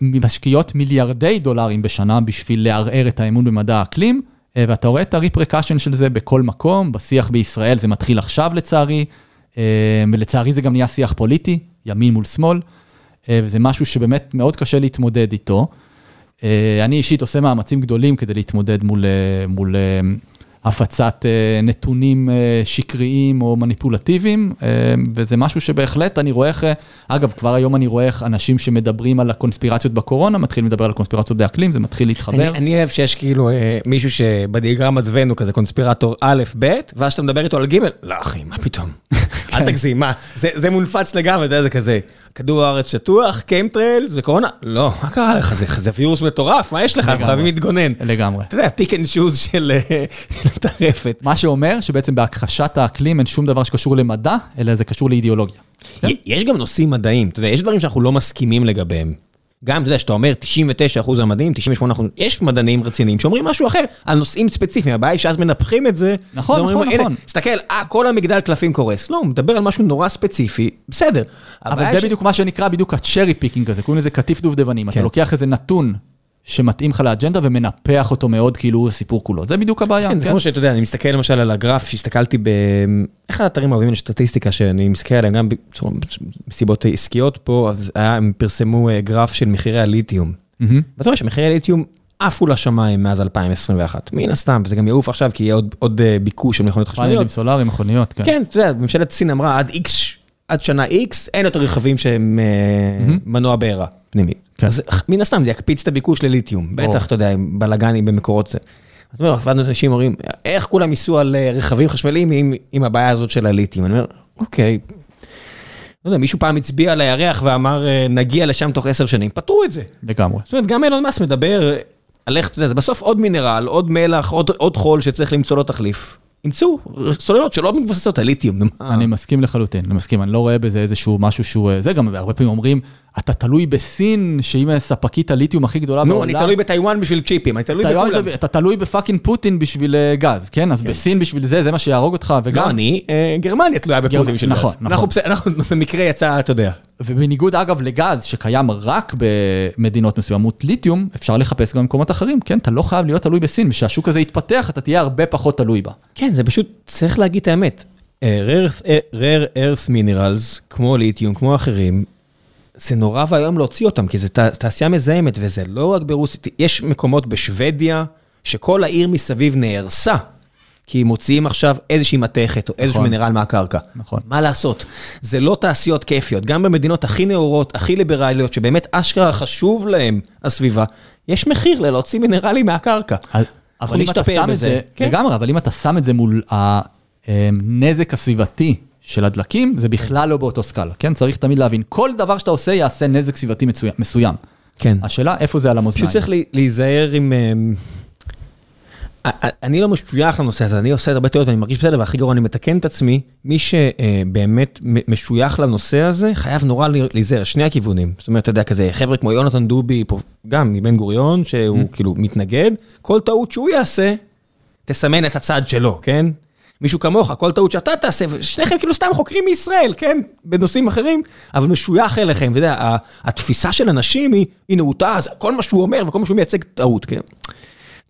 משקיעות מיליארדי דולרים בשנה בשביל לערער את האמון במדע האקלים, ואתה רואה את הריפרקשן של זה בכל מקום, בשיח בישראל זה מתחיל עכשיו לצערי, ולצערי זה גם נהיה שיח פוליטי, ימין מול שמאל, וזה משהו שבאמת מאוד קשה להתמודד איתו. אני אישית עושה מאמצים גדולים כדי להתמודד מול, מול הפצת נתונים שקריים או מניפולטיביים, וזה משהו שבהחלט אני רואה איך, אגב, כבר היום אני רואה איך אנשים שמדברים על הקונספירציות בקורונה, מתחילים לדבר על הקונספירציות באקלים, זה מתחיל להתחבר. אני, אני אוהב שיש כאילו מישהו שבדיאגרמת וון הוא כזה קונספירטור א', ב', ואז שאתה מדבר איתו על ג', לא אחי, מה פתאום? אל תגזים, מה? זה, זה מונפץ לגמרי, זה כזה. כדור הארץ שטוח, כימטריילס וקורונה, לא, מה קרה לך? זה, זה וירוס מטורף, מה יש לך? אנחנו חייבים להתגונן. לגמרי. אתה יודע, pick and choose של הטרפת. מה שאומר שבעצם בהכחשת האקלים אין שום דבר שקשור למדע, אלא זה קשור לאידיאולוגיה. יש גם נושאים מדעיים, אתה יודע, יש דברים שאנחנו לא מסכימים לגביהם. גם, אתה יודע, שאתה אומר 99% המדעים, 98%, יש מדענים רציניים שאומרים משהו אחר על נושאים ספציפיים, הבעיה היא שאז מנפחים את זה. נכון, נכון, נכון. תסתכל, אה, כל המגדל קלפים קורס. לא, הוא מדבר על משהו נורא ספציפי, בסדר. אבל זה בדיוק מה שנקרא בדיוק ה cherry picking הזה, קוראים לזה קטיף דובדבנים. אתה לוקח איזה נתון שמתאים לך לאג'נדה ומנפח אותו מאוד כאילו הוא הסיפור כולו. זה בדיוק הבעיה. כן, זה כמו שאתה יודע, אני מסתכל למשל על הגרף שהסתכלתי ב... איך האתרים האוהבים לסטטיסטיקה שאני מסתכל עליהם גם מסיבות עסקיות פה, אז הם פרסמו אה, גרף של מחירי הליתיום. ואתה רואה שמחירי הליתיום עפו לשמיים מאז 2021, מן הסתם, וזה גם יעוף עכשיו כי יהיה עוד, עוד אה, ביקוש של מכוניות חשמליות. פאנלים סולאריים, מכוניות, כן. כן, אתה יודע, ממשלת סין אמרה עד איקס, עד שנה איקס, אין יותר רכבים שהם mm-hmm. מנוע בעירה פנימי. כן. אז מן הסתם זה יקפיץ את הביקוש לליתיום, בטח, אתה יודע, עם בלאגנים במקורות. זאת אומרת, ואז אנשים אומרים, איך כולם ייסעו על אה, רכבים חשמליים עם, עם הבעיה הזאת של הליתיום? אני אומר, אוקיי, לא יודע, מישהו פעם הצביע על הירח ואמר, נגיע לשם תוך עשר שנים, פתרו את זה. לגמרי. זאת אומרת, גם אילון מאס מדבר על איך, אתה יודע, זה בסוף עוד מינרל, עוד מלח, עוד, עוד חול שצריך למצוא לו תחליף. ימצאו סוללות שלא מבוססות על ליתיום. אני מסכים לחלוטין, אני מסכים, אני לא רואה בזה איזשהו משהו שהוא, זה גם הרבה פעמים אומרים, אתה תלוי בסין, שהיא ספקית הליתיום הכי גדולה בעולם. נו, אני תלוי בטיוואן בשביל צ'יפים, אני תלוי בכולם. אתה תלוי ב fucking פוטין בשביל גז, כן? אז בסין בשביל זה, זה מה שיהרוג אותך, וגם... לא, אני, גרמניה תלויה בפוטין בשביל גז. נכון, נכון. אנחנו במקרה יצא, אתה יודע. ובניגוד אגב לגז, שקיים רק במדינות מסוימות ליתיום, אפשר לחפש גם במקומות אחרים, כן? אתה לא חייב להיות תלוי בסין, ושהשוק הזה יתפתח, אתה תהיה הרבה פחות תלוי בה. כן, זה פשוט, צריך להגיד את האמת. rare earth minerals, כמו ליתיום, כמו אחרים, זה נורא ואיום להוציא אותם, כי זו תעשייה מזהמת, וזה לא רק ברוסיה, יש מקומות בשוודיה, שכל העיר מסביב נהרסה, כי מוציאים עכשיו איזושהי מתכת, או איזשהו מינרל מהקרקע. נכון. מה לעשות? זה לא תעשיות כיפיות, גם במדינות הכי נאורות, הכי ליברליות, שבאמת אשכרה חשוב להם הסביבה, יש מחיר ללהוציא מינרלים מהקרקע. אבל אם אתה שם את זה, לגמרי, אבל אם אתה שם את זה מול הנזק הסביבתי, של הדלקים, זה בכלל לא באותו סקאלה, כן? צריך תמיד להבין, כל דבר שאתה עושה יעשה נזק סביבתי מסוים. כן. השאלה, איפה זה על המאזניים? פשוט צריך להיזהר עם... אני לא משוייך לנושא הזה, אני עושה הרבה טעויות ואני מרגיש בסדר, והכי גרוע, אני מתקן את עצמי. מי שבאמת משוייך לנושא הזה, חייב נורא להיזהר, שני הכיוונים. זאת אומרת, אתה יודע, כזה, חבר'ה כמו יונתן דובי, גם מבן גוריון, שהוא כאילו מתנגד, כל טעות שהוא יעשה, תסמן את הצד שלו, כן? מישהו כמוך, כל טעות שאתה תעשה, ושניכם כאילו סתם חוקרים מישראל, כן? בנושאים אחרים, אבל משוייך אליכם, אתה יודע, התפיסה של אנשים היא, היא נאותה, אז כל מה שהוא אומר וכל מה שהוא מייצג טעות, כן?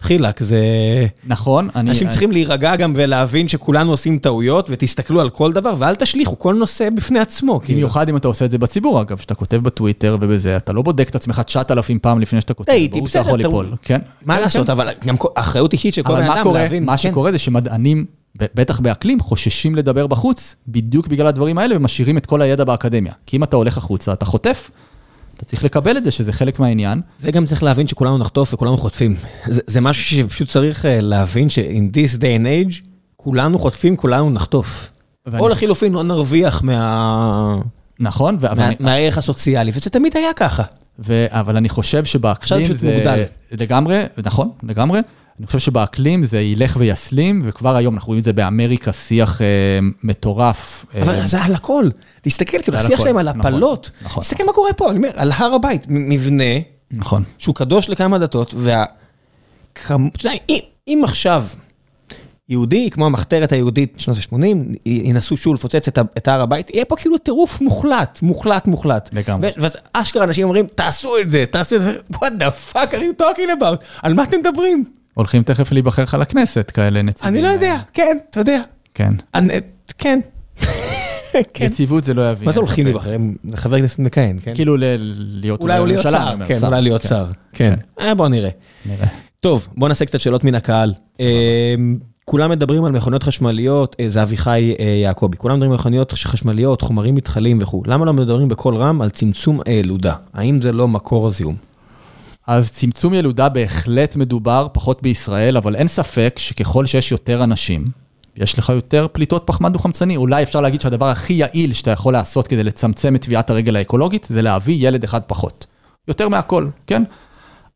דחילק, זה... נכון, אני... אנשים צריכים להירגע גם ולהבין שכולנו עושים טעויות, ותסתכלו על כל דבר, ואל תשליכו, כל נושא בפני עצמו. במיוחד אם אתה עושה את זה בציבור, אגב, שאתה כותב בטוויטר ובזה, אתה לא בודק את עצמך 9,000 פעם לפני שאתה כותב, ברור שאתה יכול ליפול, כן? מה לעשות, אבל גם אחריות אישית של כל אדם להבין. מה שקורה זה שמדענים בטח באקלים, חוששים לדבר בחוץ, בדיוק בגלל הדברים האלה, ומשאירים את כל הידע באקדמיה. כי אם אתה הולך החוצה, אתה חוטף, אתה צריך לקבל את זה, שזה חלק מהעניין. וגם צריך להבין שכולנו נחטוף וכולנו חוטפים. זה, זה משהו שפשוט צריך להבין ש-in this day and age, כולנו חוטפים, כולנו נחטוף. ואני... או לחילופין, לא נרוויח מה... נכון. מה, ואני... מהערך הסוציאלי, וזה תמיד היה ככה. ו... אבל אני חושב שבאקלים זה... מוגדל. לגמרי, נכון, לגמרי. אני חושב שבאקלים זה ילך ויסלים, וכבר היום אנחנו רואים את זה באמריקה, שיח אה, מטורף. אבל אה, זה על הכל. תסתכל, כאילו, השיח שלהם על נכון, הפלות. נכון. תסתכל נכון. מה קורה פה, אני אומר, על הר הבית, מבנה, נכון. שהוא קדוש לכמה דתות, וה... אם, אם עכשיו יהודי, כמו המחתרת היהודית בשנות ה-80, ינסו שוב לפוצץ את, את הר הבית, יהיה פה כאילו טירוף מוחלט, מוחלט, מוחלט. לגמרי. ואשכרה אנשים אומרים, תעשו את זה, תעשו את זה, what the fuck are you talking about? על מה אתם מדברים? הולכים תכף להיבחר לך לכנסת, כאלה נציגים. אני לא יודע, כן, אתה יודע. כן. כן. יציבות זה לא יביא. מה זה הולכים להיבחר? חבר כנסת מכהן, כן? כאילו להיות אולי הוא להיות שר, כן, אולי להיות שר. כן. אה, בוא נראה. נראה. טוב, בוא נעשה קצת שאלות מן הקהל. כולם מדברים על מכוניות חשמליות, זה אביחי יעקבי, כולם מדברים על מכוניות חשמליות, חומרים מתחלים וכו'. למה לא מדברים בקול רם על צמצום הילודה? האם זה לא מקור הזיהום? אז צמצום ילודה בהחלט מדובר, פחות בישראל, אבל אין ספק שככל שיש יותר אנשים, יש לך יותר פליטות פחמן דו-חמצני. אולי אפשר להגיד שהדבר הכי יעיל שאתה יכול לעשות כדי לצמצם את טביעת הרגל האקולוגית, זה להביא ילד אחד פחות. יותר מהכל, כן?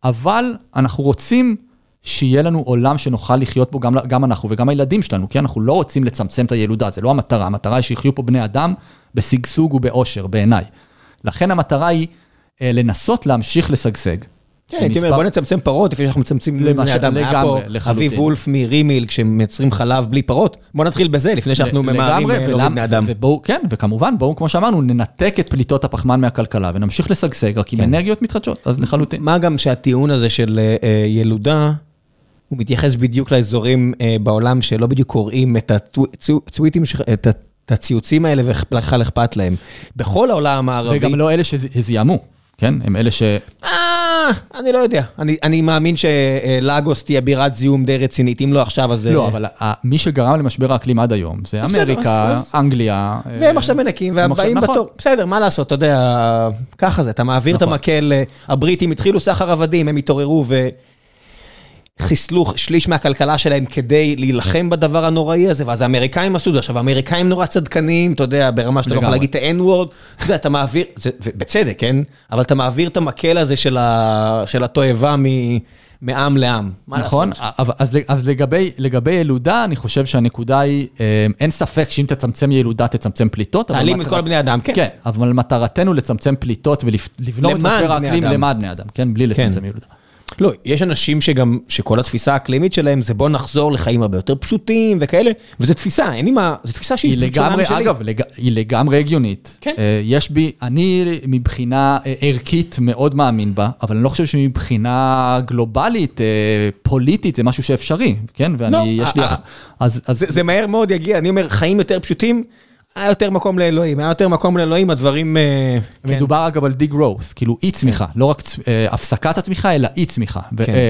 אבל אנחנו רוצים שיהיה לנו עולם שנוכל לחיות בו גם, גם אנחנו וגם הילדים שלנו, כי אנחנו לא רוצים לצמצם את הילודה, זה לא המטרה, המטרה היא שיחיו פה בני אדם בשגשוג ובאושר, בעיניי. לכן המטרה היא אה, לנסות להמשיך לשגשג. כן, הייתי אומר, בוא נצמצם פרות, לפני שאנחנו מצמצמים בני אדם. היה פה אביב וולף מרימיל, כשמייצרים חלב בלי פרות, בוא נתחיל בזה, לפני שאנחנו ממהרים להוריד בני אדם. כן, וכמובן, בואו, כמו שאמרנו, ננתק את פליטות הפחמן מהכלכלה, ונמשיך לשגשג רק עם אנרגיות מתחדשות, אז לחלוטין. מה גם שהטיעון הזה של ילודה, הוא מתייחס בדיוק לאזורים בעולם שלא בדיוק קוראים את הטוויטים, את הציוצים האלה, ובכלל אכפת להם. בכל העולם הערבי... וגם לא אלה שזיהמו. כן? הם אלה ש... אה, אני לא יודע. אני מאמין שלאגוס תהיה בירת זיהום די רצינית, אם לא עכשיו, אז... לא, אבל מי שגרם למשבר האקלים עד היום, זה אמריקה, אנגליה. והם עכשיו מנקים, והם באים בתור. בסדר, מה לעשות, אתה יודע, ככה זה, אתה מעביר את המקל, הבריטים התחילו סחר עבדים, הם התעוררו ו... חיסלו שליש מהכלכלה שלהם כדי להילחם בדבר הנוראי הזה, ואז האמריקאים עשו את זה. עכשיו, האמריקאים נורא צדקניים, אתה יודע, ברמה שאתה לא יכול להגיד את ה-N-word, אתה יודע, אתה מעביר, בצדק, כן? אבל אתה מעביר את המקל הזה של התועבה מעם לעם. נכון, אז לגבי ילודה, אני חושב שהנקודה היא, אין ספק שאם תצמצם ילודה, תצמצם פליטות. תעלים את כל בני אדם, כן. כן, אבל מטרתנו לצמצם פליטות ולבלום את משבר האקלים למען בני אדם, כן? בלי לצמצם ילודה. לא, יש אנשים שגם, שכל התפיסה האקלימית שלהם זה בוא נחזור לחיים הרבה יותר פשוטים וכאלה, וזו תפיסה, אין לי מה, זו תפיסה שהיא שונה משלי. אגב, לג, היא לגמרי הגיונית. כן. יש בי, אני מבחינה ערכית מאוד מאמין בה, אבל אני לא חושב שמבחינה גלובלית, פוליטית, זה משהו שאפשרי, כן? ואני, לא, יש לי... אז, אז... זה, זה מהר מאוד יגיע, אני אומר, חיים יותר פשוטים. היה יותר מקום לאלוהים, היה יותר מקום לאלוהים, הדברים... מדובר אגב על די growth, כאילו אי צמיחה, לא רק הפסקת הצמיחה, אלא אי צמיחה.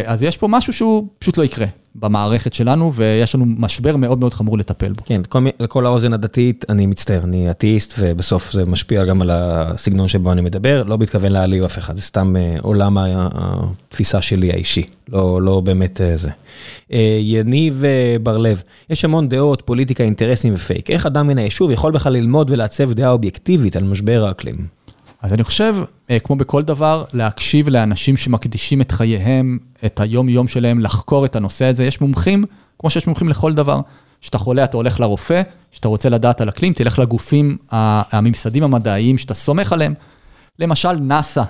אז יש פה משהו שהוא פשוט לא יקרה במערכת שלנו, ויש לנו משבר מאוד מאוד חמור לטפל בו. כן, לכל האוזן הדתית, אני מצטער, אני אתאיסט, ובסוף זה משפיע גם על הסגנון שבו אני מדבר, לא מתכוון להעליב אף אחד, זה סתם עולם התפיסה שלי האישי, לא באמת זה. יניב בר-לב, יש המון דעות, פוליטיקה, אינטרסים ופייק. איך אדם מן היישוב יכול בכלל ללמוד ולעצב דעה אובייקטיבית על משבר האקלים? אז אני חושב, כמו בכל דבר, להקשיב לאנשים שמקדישים את חייהם, את היום-יום שלהם, לחקור את הנושא הזה. יש מומחים, כמו שיש מומחים לכל דבר. כשאתה חולה, אתה הולך לרופא, כשאתה רוצה לדעת על אקלים, תלך לגופים הממסדים המדעיים שאתה סומך עליהם. למשל, נאסא,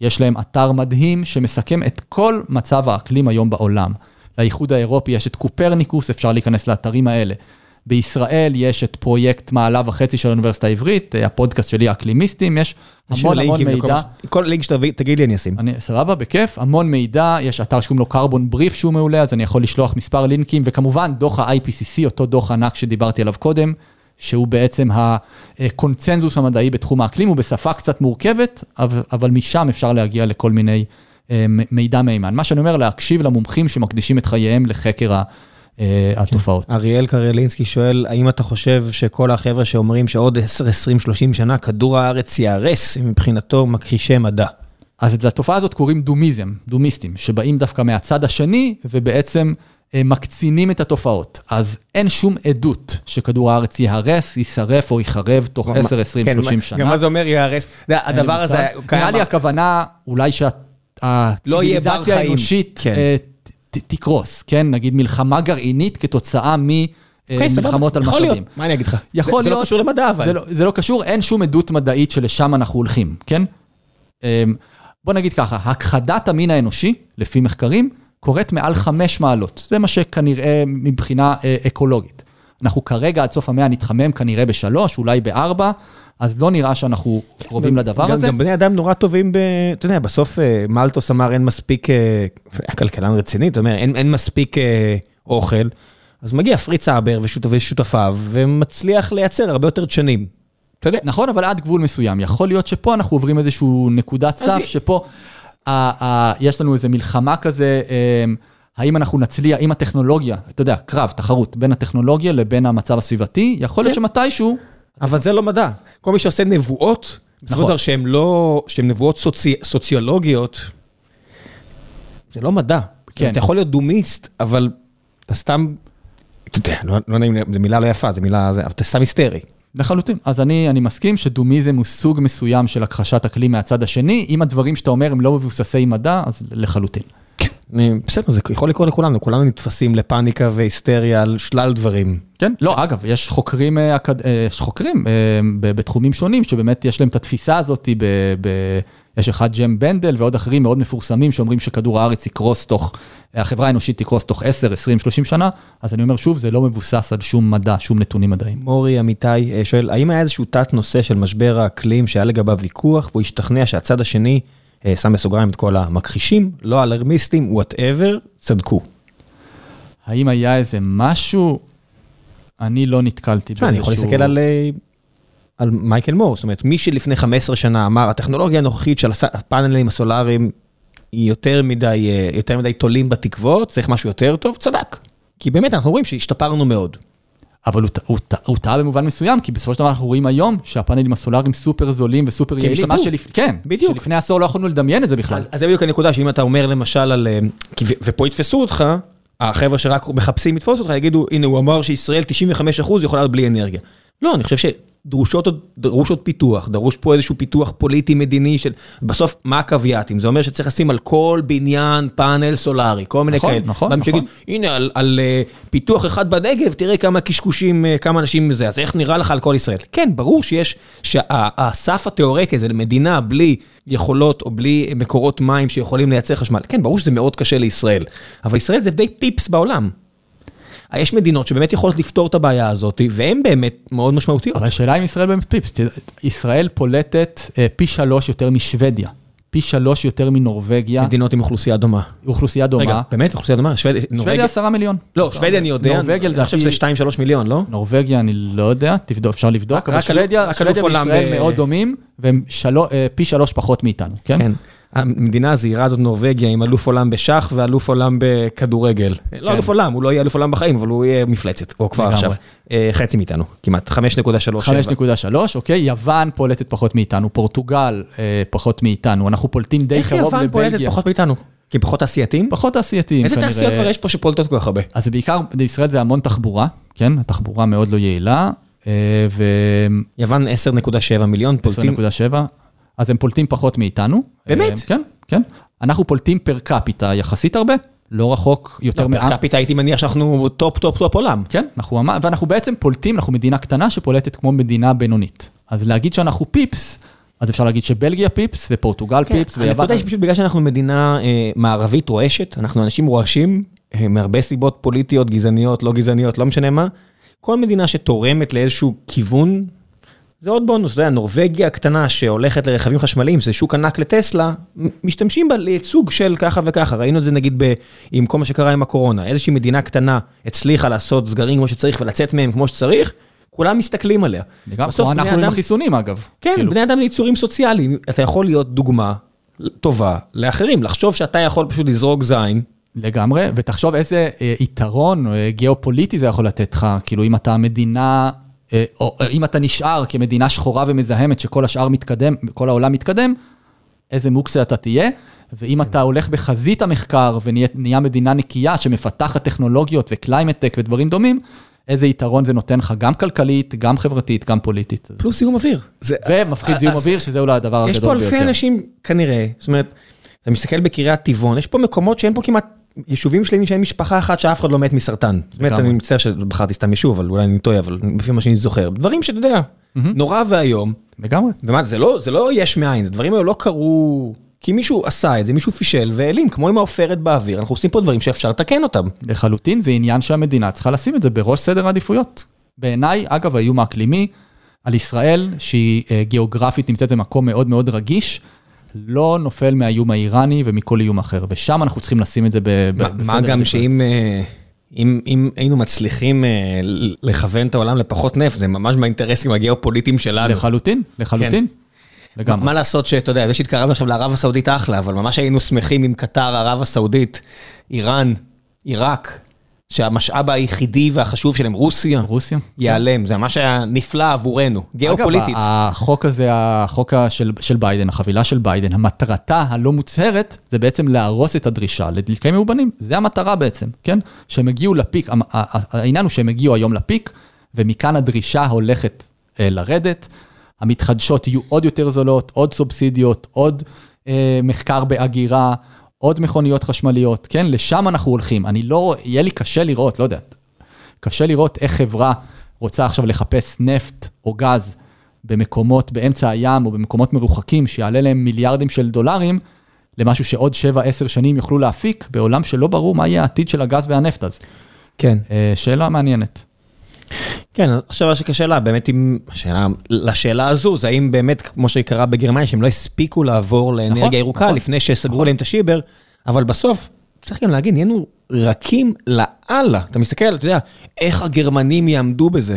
יש להם אתר מדהים שמסכם את כל מצב האקלים היום בעולם. לאיחוד האירופי יש את קופרניקוס, אפשר להיכנס לאתרים האלה. בישראל יש את פרויקט מעלה וחצי של האוניברסיטה העברית, הפודקאסט שלי, האקלימיסטים, יש המון המון מידע. כל לינק שתגיד לי אני אשים. אני, סבבה, בכיף, המון מידע, יש אתר שקוראים לו קרבון בריף שהוא מעולה, אז אני יכול לשלוח מספר לינקים, וכמובן דוח ה-IPCC, אותו דוח ענק שדיברתי עליו קודם, שהוא בעצם הקונצנזוס המדעי בתחום האקלים, הוא בשפה קצת מורכבת, אבל משם אפשר להגיע לכל מיני מידע מהימן. מה שאני אומר, להקשיב למומחים שמקדישים את חייהם לחקר התופעות. אריאל קרלינסקי שואל, האם אתה חושב שכל החבר'ה שאומרים שעוד 10, 20, 30 שנה כדור הארץ ייהרס, מבחינתו מכחישי מדע? אז לתופעה הזאת קוראים דומיזם, דומיסטים, שבאים דווקא מהצד השני, ובעצם מקצינים את התופעות. אז אין שום עדות שכדור הארץ ייהרס, יישרף או ייחרב תוך 10, 20, 30 שנה. גם מה זה אומר ייהרס? הדבר הזה... נראה לי הכוונה, אולי שהציוויליזציה האנושית תקרוס, כן? נגיד מלחמה גרעינית כתוצאה ממלחמות על משאבים. יכול להיות, מה אני אגיד לך? יכול להיות. זה לא קשור למדע, אבל. זה לא קשור, אין שום עדות מדעית שלשם אנחנו הולכים, כן? בוא נגיד ככה, הכחדת המין האנושי, לפי מחקרים, קורית מעל חמש מעלות. זה מה שכנראה מבחינה אקולוגית. אנחנו כרגע עד סוף המאה נתחמם כנראה בשלוש, אולי בארבע, אז לא נראה שאנחנו קרובים לדבר הזה. גם בני אדם נורא טובים ב... אתה יודע, בסוף מלטוס אמר אין מספיק, הכלכלן רציני, אתה אומר, אין מספיק אוכל, אז מגיע פריץ אבר ושותפיו, ומצליח לייצר הרבה יותר דשנים. אתה יודע. נכון, אבל עד גבול מסוים. יכול להיות שפה אנחנו עוברים איזשהו נקודת סף, שפה יש לנו איזו מלחמה כזה, האם אנחנו נצליח, אם הטכנולוגיה, אתה יודע, קרב, תחרות, בין הטכנולוגיה לבין המצב הסביבתי, יכול להיות שמתישהו... אבל זה לא מדע. כל מי שעושה נבואות, דבר שהן לא, שהן נבואות סוציולוגיות, זה לא מדע. כן. אתה יכול להיות דומיסט, אבל אתה סתם, אתה יודע, לא נעים, זו מילה לא יפה, זו מילה, אבל אתה סתם היסטרי. לחלוטין. אז אני, אני מסכים שדומיזם הוא סוג מסוים של הכחשת אקלים מהצד השני. אם הדברים שאתה אומר הם לא מבוססי מדע, אז לחלוטין. בסדר, זה יכול לקרות לכולנו, כולנו נתפסים לפאניקה והיסטריה על שלל דברים. כן, לא, אגב, יש חוקרים, יש חוקרים בתחומים שונים, שבאמת יש להם את התפיסה הזאת יש אחד ג'ם בנדל ועוד אחרים מאוד מפורסמים שאומרים שכדור הארץ יקרוס תוך, החברה האנושית תקרוס תוך 10, 20, 30 שנה, אז אני אומר שוב, זה לא מבוסס על שום מדע, שום נתונים מדעיים. מורי אמיתי אה, שואל, האם היה איזשהו תת נושא של משבר האקלים שהיה לגביו ויכוח, והוא השתכנע שהצד השני, אה, שם בסוגריים את כל המכחישים, לא אלרמיסטים, whatever, צדקו. האם היה איזה משהו? אני לא נתקלתי באיזשהו... אני יכול להסתכל על... אה, על מייקל מור, זאת אומרת, מי שלפני 15 שנה אמר, הטכנולוגיה הנוכחית של הפאנלים הסולאריים היא יותר מדי, אה, יותר מדי תולים בתקוות, צריך משהו יותר טוב, צדק. כי באמת אנחנו רואים שהשתפרנו מאוד. אבל הוא טעה במובן מסוים, כי בסופו של דבר אנחנו רואים היום שהפאנלים הסולאריים סופר זולים וסופר יעילים. מה שלפ... כן, בדיוק. שלפני עשור לא יכולנו לדמיין את זה בכלל. אז, אז זה בדיוק הנקודה, שאם אתה אומר למשל על... אה, ופה יתפסו אותך, החבר'ה שרק מחפשים לתפוס אותך יגידו, הנה הוא אמר שישראל 95% יכולה להיות בלי אנרגיה. לא, אני חושב שדרושות עוד, דרוש עוד פיתוח, דרוש פה איזשהו פיתוח פוליטי-מדיני של, בסוף, מה הקוויאטים? זה אומר שצריך לשים על כל בניין פאנל סולארי, כל מיני נכון, כאלה. נכון, נכון. שיגיד, הנה, על, על uh, פיתוח אחד בנגב, תראה כמה קשקושים, uh, כמה אנשים זה, אז איך נראה לך על כל ישראל? כן, ברור שיש, שהסף התיאורטי הזה למדינה בלי יכולות או בלי מקורות מים שיכולים לייצר חשמל, כן, ברור שזה מאוד קשה לישראל, אבל ישראל זה די פיפס בעולם. יש מדינות שבאמת יכולות לפתור את הבעיה הזאת, והן באמת מאוד משמעותיות. אבל השאלה אם ישראל באמת פיפס, ישראל פולטת אה, פי שלוש יותר משוודיה. פי שלוש יותר מנורבגיה. מדינות עם אוכלוסייה דומה. אוכלוסייה דומה. רגע, באמת? אוכלוסייה דומה? שוודיה, שוודיה עשרה מיליון. לא, שוודיה אני יודע, נורבגיה לדעתי... אני חושב שזה שתיים, שלוש מיליון, לא? נורבגיה אני לא יודע, תבדוק, אפשר לבדוק, אבל שוודיה וישראל מאוד דומים, והם אה, פי שלוש פחות מאיתנו, כן? כן. המדינה הזהירה הזאת נורבגיה עם אלוף עולם בשח ואלוף עולם בכדורגל. לא אלוף עולם, הוא לא יהיה אלוף עולם בחיים, אבל הוא יהיה מפלצת, או כבר עכשיו. אה, חצי מאיתנו, כמעט, 5.3. 5.3, אוקיי, יוון פולטת פחות מאיתנו, פורטוגל אה, פחות מאיתנו, אנחנו פולטים די קרוב לבלגיה. איך יוון פולטת פחות מאיתנו? כי פחות תעשייתים? פחות תעשייתים, איזה תעשיות כבר יש פה שפולטות כל כך הרבה? אז בעיקר, בישראל זה המון תחבורה, כן? התחבורה מאוד לא יעילה, אה, ו... יוון 10.7 מיליון פולטים. 10.7. אז הם פולטים פחות מאיתנו. באמת? אה, כן, כן. אנחנו פולטים per capita יחסית הרבה, לא רחוק יותר לא, מעם. per capita הייתי מניח שאנחנו top top top עולם. כן, אנחנו, ואנחנו בעצם פולטים, אנחנו מדינה קטנה שפולטת כמו מדינה בינונית. אז להגיד שאנחנו פיפס, אז אפשר להגיד שבלגיה פיפס ופורטוגל כן, פיפס ויוון. הנקודה היא פשוט בגלל שאנחנו מדינה אה, מערבית רועשת, אנחנו אנשים רועשים, אה, מהרבה סיבות פוליטיות, גזעניות, לא גזעניות, לא משנה מה. כל מדינה שתורמת לאיזשהו כיוון, זה עוד בונוס, אתה יודע, נורבגיה הקטנה שהולכת לרכבים חשמליים, זה שוק ענק לטסלה, משתמשים בה לייצוג של ככה וככה, ראינו את זה נגיד ב, עם כל מה שקרה עם הקורונה, איזושהי מדינה קטנה הצליחה לעשות סגרים כמו שצריך ולצאת מהם כמו שצריך, כולם מסתכלים עליה. גם כמו אנחנו עם החיסונים אגב. כן, כאילו. בני אדם זה יצורים סוציאליים, אתה יכול להיות דוגמה טובה לאחרים, לחשוב שאתה יכול פשוט לזרוק זין. לגמרי, ותחשוב איזה אה, יתרון אה, גיאופוליטי זה יכול לתת לך, כאילו אם אתה מדינה או אה, אם אתה נשאר כמדינה שחורה ומזהמת שכל השאר מתקדם, כל העולם מתקדם, איזה מוקסה אתה תהיה. ואם אתה הולך בחזית המחקר ונהיה מדינה נקייה שמפתחת טכנולוגיות ו climate-tech ודברים דומים, איזה יתרון זה נותן לך גם כלכלית, גם חברתית, גם פוליטית. פלוס זיהום אוויר. ומפחית זיהום אוויר, שזה אולי הדבר הגדול ביותר. יש פה אלפי אנשים, כנראה, זאת אומרת, אתה מסתכל בקריית טבעון, יש פה מקומות שאין פה כמעט יישובים שלמים שאין משפחה אחת שאף אחד לא מת מסרטן. באמת, אני מצטער שבחרתי סתם יישוב, אבל אולי אני טועה, אבל לפי מה שאני זוכר. דברים שאתה יודע, נורא ואיום. לגמרי. ומה, זה לא, זה לא יש מאין, הדברים האלה לא קרו... כי מישהו עשה את זה, מישהו פישל והעלים, כמו עם העופרת באוויר, אנחנו עושים פה דברים שאפשר לתקן אותם. לחלוטין, זה עניין שהמדינה צריכה לשים את זה בראש סדר העדיפויות. בעיניי, אגב, האיום האקלימי על ישראל, שהיא אה, גיאוגרפית נמצאת במקום מאוד מאוד רגיש, לא נופל מהאיום האיראני ומכל איום אחר, ושם אנחנו צריכים לשים את זה בסדר. מה גם שאם אה, אם, אם היינו מצליחים אה, לכוון את העולם לפחות נפט, זה ממש מהאינטרסים הגיאופוליטיים שלנו. לחלוטין, לחלוטין. כן. לגמרי. מה לעשות שאתה יודע, זה שהתקרבנו עכשיו לערב הסעודית אחלה, אבל ממש היינו שמחים אם קטר, ערב הסעודית, איראן, עיראק, שהמשאב היחידי והחשוב שלהם, רוסיה, רוסיה, ייעלם. זה ממש היה נפלא עבורנו, גיאופוליטית. אגב, החוק הזה, החוק של, של ביידן, החבילה של ביידן, המטרתה הלא מוצהרת, זה בעצם להרוס את הדרישה לדלקי מאובנים. זה המטרה בעצם, כן? שהם הגיעו לפיק, העניין הוא שהם הגיעו היום לפיק, ומכאן הדרישה הולכת אה, לרדת. המתחדשות יהיו עוד יותר זולות, עוד סובסידיות, עוד אה, מחקר באגירה. עוד מכוניות חשמליות, כן? לשם אנחנו הולכים. אני לא, יהיה לי קשה לראות, לא יודעת, קשה לראות איך חברה רוצה עכשיו לחפש נפט או גז במקומות באמצע הים או במקומות מרוחקים, שיעלה להם מיליארדים של דולרים, למשהו שעוד 7-10 שנים יוכלו להפיק, בעולם שלא ברור מה יהיה העתיד של הגז והנפט אז. כן. אה, שאלה מעניינת. כן, עכשיו יש לי שאלה, באמת אם, השאלה, לשאלה הזו, זה האם באמת, כמו שקרה בגרמניה, שהם לא הספיקו לעבור לאנרגיה נכון, ירוקה נכון. לפני שסגרו להם את השיבר, אבל בסוף, צריך גם להגיד, נהיינו רכים לאללה. אתה מסתכל, אתה יודע, איך הגרמנים יעמדו בזה.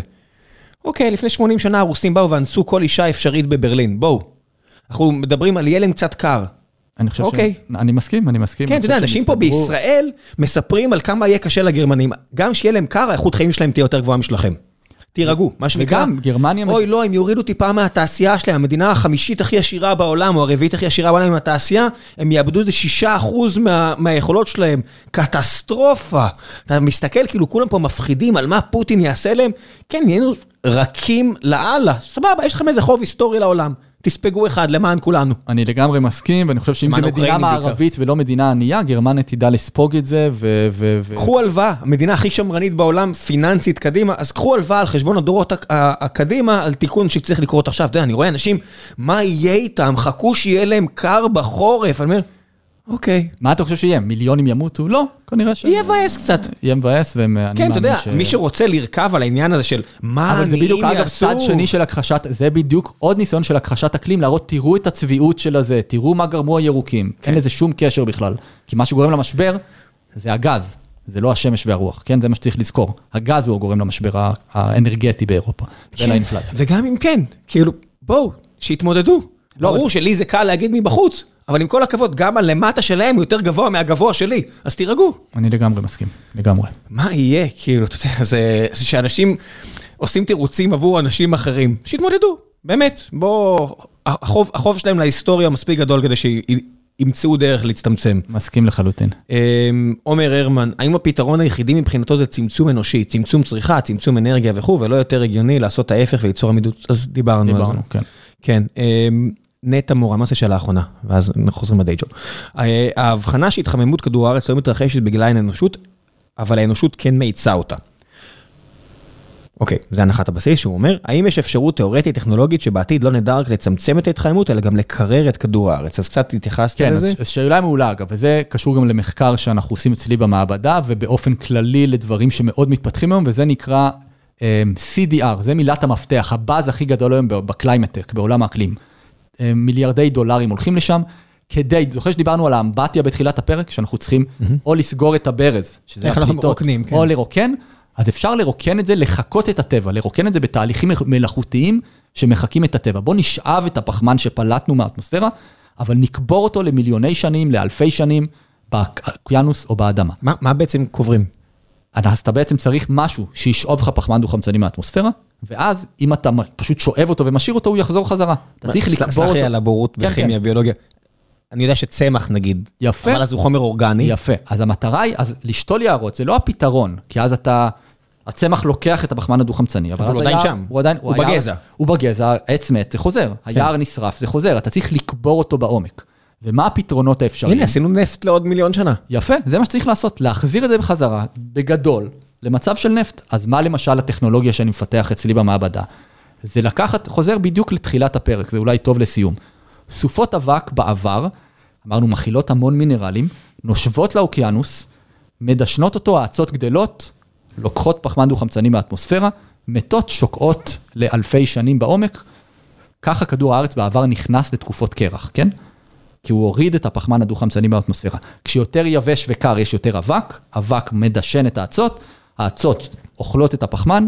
אוקיי, לפני 80 שנה הרוסים באו ואנסו כל אישה אפשרית בברלין, בואו. אנחנו מדברים על ילד קצת קר. אני חושב אוקיי. ש... אני מסכים, אני מסכים. כן, אתה יודע, אנשים פה בישראל מספרים על כמה יהיה קשה לגרמנים. גם שיהיה להם קר, האיכות חיים שלהם תהיה יותר גבוהה משלכם. תירגעו, מה שנקרא. וגם, גרמניה... אוי, לא, הם יורידו טיפה מהתעשייה שלהם, המדינה החמישית הכי עשירה בעולם, או הרביעית הכי עשירה בעולם עם התעשייה, הם יאבדו איזה שישה אחוז מה, מהיכולות שלהם. קטסטרופה. אתה מסתכל, כאילו כולם פה מפחידים על מה פוטין יעשה להם. כן, נהיינו רכים לאללה. סבבה, יש לכם איזה חוב היסטורי לעולם. תספגו אחד למען כולנו. אני לגמרי מסכים, ואני חושב שאם זו מדינה. מערבית ולא מדינה ענייה, גרמניה תדע לספוג את זה, ו... קחו הלוואה, המדינה הכי שמרנית בעולם, פיננסית קדימה, אז קחו הלוואה על חשבון הדורות הקדימה, על תיקון שצריך לקרות עכשיו. אתה יודע, אני רואה אנשים, מה יהיה איתם? חכו שיהיה להם קר בחורף. אני אומר, אוקיי. מה אתה חושב שיהיה? מיליונים ימותו? לא, כנראה ש... יהיה מבאס קצת. יהיה מבאס, ואני מאמין ש... כן, אתה יודע, מי שרוצה לרכב על העניין הזה של מה אבל זה בדיוק, אגב, יעשו. צד שני של הכחשת, זה בדיוק עוד ניסיון של הכחשת אקלים, להראות, תראו את הצביעות של הזה, תראו מה גרמו הירוקים. כן. אין לזה שום קשר בכלל. כי מה שגורם למשבר, זה הגז, זה לא השמש והרוח, כן? זה מה שצריך לזכור. הגז הוא הגורם למשבר ה- האנרגטי באירופה, כן, ולאינפלציה. וגם אם כן, כאילו, בואו, שיתמודדו. לא, ברור שלי זה קל להגיד מבחוץ, אבל עם כל הכבוד, גם הלמטה שלהם הוא יותר גבוה מהגבוה שלי, אז תירגעו. אני לגמרי מסכים, לגמרי. מה יהיה? כאילו, אתה יודע, זה זה שאנשים עושים תירוצים עבור אנשים אחרים. שיתמודדו, באמת. בוא, החוב, החוב שלהם להיסטוריה מספיק גדול כדי שימצאו דרך להצטמצם. מסכים לחלוטין. אמ, עומר הרמן, האם הפתרון היחידי מבחינתו זה צמצום אנושי, צמצום צריכה, צמצום אנרגיה וכו', ולא יותר הגיוני לעשות ההפך וליצור עמידות? אז דיברנו על זה. דיברנו, כן. כן. נטע מורה, מה זה שאלה האחרונה? ואז חוזרים לדיי ג'וב. אה, ההבחנה שהתחממות כדור הארץ לא מתרחשת בגלל האנושות, אבל האנושות כן מאיצה אותה. אוקיי, זה הנחת הבסיס שהוא אומר, האם יש אפשרות תיאורטית טכנולוגית שבעתיד לא נדע רק לצמצם את ההתחממות, אלא גם לקרר את כדור הארץ? אז קצת התייחסת כן, לזה? אז שאלה מעולה אגב, וזה קשור גם למחקר שאנחנו עושים אצלי במעבדה, ובאופן כללי לדברים שמאוד מתפתחים היום, וזה נקרא um, CDR, זה מילת המפתח, הבאז הכי גדול היום ב climate tech, בעולם האקלים. Um, מיליארדי דולרים הולכים לשם, כדי, זוכר שדיברנו על האמבטיה בתחילת הפרק, שאנחנו צריכים או לסגור את הברז, שזה הפליטות, מרוקנים, כן. או לרוקן, אז אפשר לרוקן את זה, לחקות את הטבע, לרוקן את זה בתהליכים מלאכותיים שמחקים את הטבע. בוא נשאב את הפחמן שפלטנו מהאטמוספירה, אבל נקבור אותו למיליוני שנים, לאלפי שנים, באוקיינוס או באדמה. מה, מה בעצם קוברים? אז אתה בעצם צריך משהו שישאוב לך פחמן דו-חמצני מהאטמוספירה, ואז אם אתה פשוט שואב אותו ומשאיר אותו, הוא יחזור חזרה. אתה צריך לקבור סלח לי אותו. על הבורות כן, בכימיה, כן. ביולוגיה. אני יודע שצמח נגיד, יפה. אבל אז הוא חומר אורגני. יפה. אז המטרה היא, אז לשתול יערות זה לא הפתרון, כי אז אתה, הצמח לוקח את הפחמן הדו-חמצני, אבל אבל הוא עדיין שם. הוא עדיין, הוא היער- בגזע. כן. הוא בגזע, עץ מת, זה חוזר. היער נשרף, זה חוזר, אתה צריך לקבור אותו בעומק. ומה הפתרונות האפשריים? הנה, עשינו נפט לעוד מיליון שנה. יפה, זה מה שצריך לעשות, להחזיר את זה בחזרה, בגדול, למצב של נפט. אז מה למשל הטכנולוגיה שאני מפתח אצלי במעבדה? זה לקחת, חוזר בדיוק לתחילת הפרק, זה אולי טוב לסיום. סופות אבק בעבר, אמרנו, מכילות המון מינרלים, נושבות לאוקיינוס, מדשנות אותו, האצות גדלות, לוקחות פחמן דו-חמצני מהאטמוספירה, מתות, שוקעות לאלפי שנים בעומק. ככה כדור הארץ בעבר נכנס לתקופות קרח, כן? כי הוא הוריד את הפחמן הדו-חמצני באטמוספירה. כשיותר יבש וקר יש יותר אבק, אבק מדשן את האצות, האצות אוכלות את הפחמן,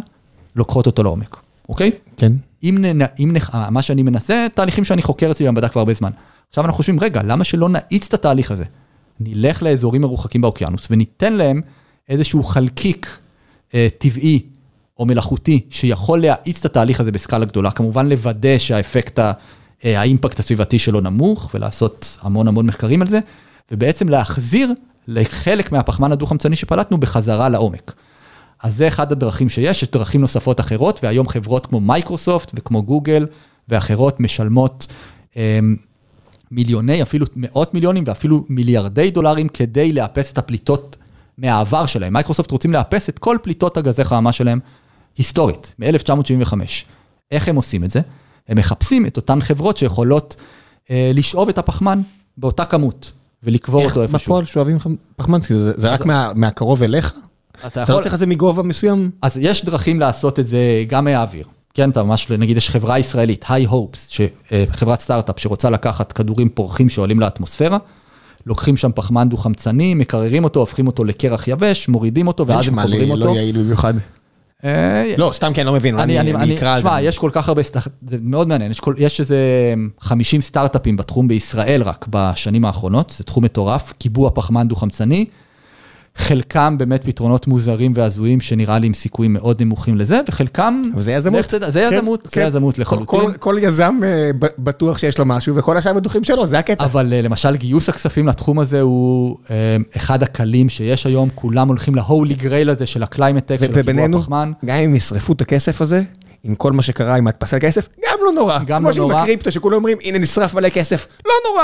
לוקחות אותו לעומק, אוקיי? כן. אם, נ, אם נ, מה שאני מנסה, תהליכים שאני חוקר אצלי במדע כבר הרבה זמן. עכשיו אנחנו חושבים, רגע, למה שלא נאיץ את התהליך הזה? נלך לאזורים מרוחקים באוקיינוס וניתן להם איזשהו חלקיק אה, טבעי או מלאכותי שיכול להאיץ את התהליך הזה בסקאלה גדולה, כמובן לוודא שהאפקט, ה- אה, האימפקט הסביבתי שלו נמוך ולעשות המון המון מחקרים על זה, ובעצם להחזיר לחלק מהפחמן הדו-חמצני שפלטנו בחזרה לעומק. אז זה אחד הדרכים שיש, יש דרכים נוספות אחרות, והיום חברות כמו מייקרוסופט וכמו גוגל ואחרות משלמות אה, מיליוני, אפילו מאות מיליונים ואפילו מיליארדי דולרים כדי לאפס את הפליטות מהעבר שלהם. מייקרוסופט רוצים לאפס את כל פליטות הגזי חממה שלהם היסטורית, מ-1975. איך הם עושים את זה? הם מחפשים את אותן חברות שיכולות אה, לשאוב את הפחמן באותה כמות, ולקבור אותו איך איפשהו. בפועל שואבים פחמן? כאילו, זה- זה רק מה- מהקרוב אליך? אתה אתה לא יכול, צריך את זה מגובה מסוים? אז יש דרכים לעשות את זה גם מהאוויר. כן, אתה ממש, נגיד יש חברה ישראלית, היי הופס, חברת סטארט-אפ שרוצה לקחת כדורים פורחים שעולים לאטמוספירה, לוקחים שם פחמן דו-חמצני, מקררים אותו, הופכים אותו לקרח יבש, מורידים אותו ואז הם נשמע לי קוברים לא אותו. יעיל במיוחד. אה, לא, סתם כי אני לא מבין, אני, אקרא על זה. תשמע, יש כל כך הרבה, זה מאוד מעניין, יש איזה 50 סטארט-אפים בתחום בישראל רק בשנים האחרונות, זה תחום מטורף, קיבוע פחמן דו-חמצני, חלקם באמת פתרונות מוזרים והזויים שנראה לי עם סיכויים מאוד נמוכים לזה, וחלקם... אבל זה יזמות. לך תדע, זה כן, יזמות, זה כן. יזמות לחלוטין. כל- כל יזם אה, ב- בטוח שיש לו משהו, וכל השאר בטוחים שלו, זה הקטע. אבל אה, למשל גיוס הכספים לתחום הזה הוא אה, אחד הקלים שיש היום, כולם הולכים ל holy grail הזה של ה climate tech, של הקיבוע ובינינו, הפחמן. גם אם ישרפו את הכסף הזה, עם כל מה שקרה עם הדפסי הכסף, גם לא נורא. גם כמו לא נורא. שעם הקריפטו, שכולם אומרים, הנה נשרף מלא כסף, לא נורא.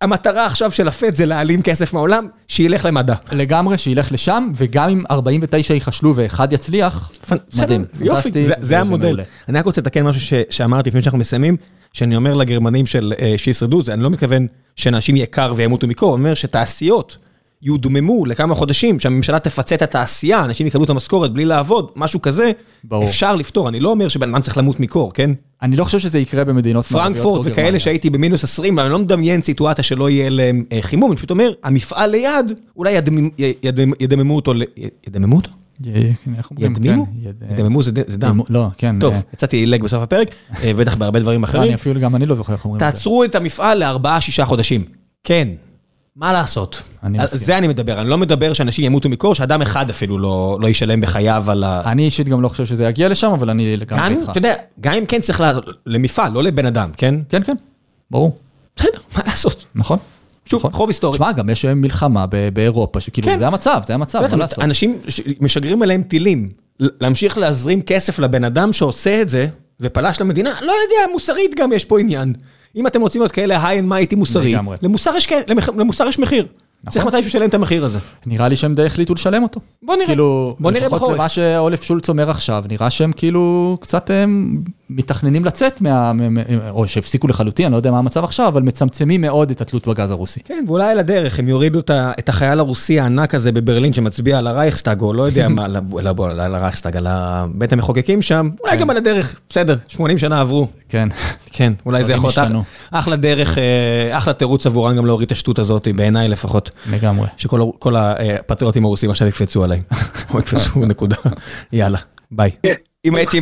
המטרה עכשיו של הפד זה להעלים כסף מהעולם, שילך למדע. לגמרי, שילך לשם, וגם אם 49 ייכשלו ואחד יצליח, מדהים, יופי, זה- המודל. אני רק רוצה לתקן משהו שאמרתי לפני שאנחנו מסיימים, שאני אומר לגרמנים אה, שישרדו, זה- אני לא מתכוון שאנשים יהיה קר וימותו מקור, אני אומר שתעשיות יודממו לכמה חודשים, שהממשלה תפצה את התעשייה, אנשים יקבלו את המשכורת בלי לעבוד, משהו כזה, ברור. אפשר לפתור. אני לא אומר שבן אדם צריך למות מקור, כן? אני לא חושב שזה יקרה במדינות מערביות פרנקפורט וכאלה. שהייתי במינוס 20, אני לא מדמיין סיטואציה שלא יהיה להם אה, חימום, אני פשוט אומר, המפעל ליד, אולי ידמ- י- ידמ- ידממו אותו, ל- ידממו אותו? ידמימו? כן, יד- ידממו זה דם. לא, כן. טוב, אה, יצאתי עילג בסוף הפרק, אה, בטח בהרבה דברים לא, אחרים. אני אפילו, גם אני לא זוכר איך אומרים את זה. תעצרו את המפעל לארבעה, שישה חודשים. כן, מה לעשות? אני מסכים. זה אני מדבר, אני לא מדבר שאנשים ימותו מקור, שאדם אחד אפילו לא לא ישלם בחייו על ה... אני אישית גם לא חושב שזה יגיע לשם, אבל אני לגמרי איתך. אתה יודע, גם אם כן צריך למפעל, לא לבן אדם, כן? כן, כן, ברור, בסדר, מה לעשות? נכון. שוב, נכון. חוב היסטורי. תשמע, גם יש היום מלחמה ב- באירופה, שכאילו, כן. זה המצב, זה המצב, בטח, מה לעשות? אנשים משגרים עליהם טילים, להמשיך להזרים כסף לבן אדם שעושה את זה, ופלש למדינה, לא יודע, מוסרית גם יש פה עניין. אם אתם רוצים להיות כאלה high and mighty מוסרי, לגמרי. למוסר יש כ- למח- למוסר יש מחיר. צריך מתישהו לשלם את המחיר הזה. נראה לי שהם די החליטו לשלם אותו. בוא נראה, כאילו, בוא נראה לפחות בחורף. למה שאולף שולץ אומר עכשיו, נראה שהם כאילו קצת הם, מתכננים לצאת מה... או שהפסיקו לחלוטין, אני לא יודע מה המצב עכשיו, אבל מצמצמים מאוד את התלות בגז הרוסי. כן, ואולי על הדרך הם יורידו את החייל הרוסי הענק הזה בברלין שמצביע על הרייכסטאג, או לא יודע מה, על הרייכסטאג, על בית המחוקקים שם, אולי כן. גם על הדרך, בסדר, 80 שנה עברו. כן. כן, אולי זה יכול להיות אחלה דרך, אה, אחלה תירוץ עבורם גם להוריד את השטות הזאת, בעיניי לפחות. לגמרי. שכל הפטריוטים הרוסים עכשיו יקפצו עליי. או יקפצו, נקודה. יאללה, ביי. אם הייתי,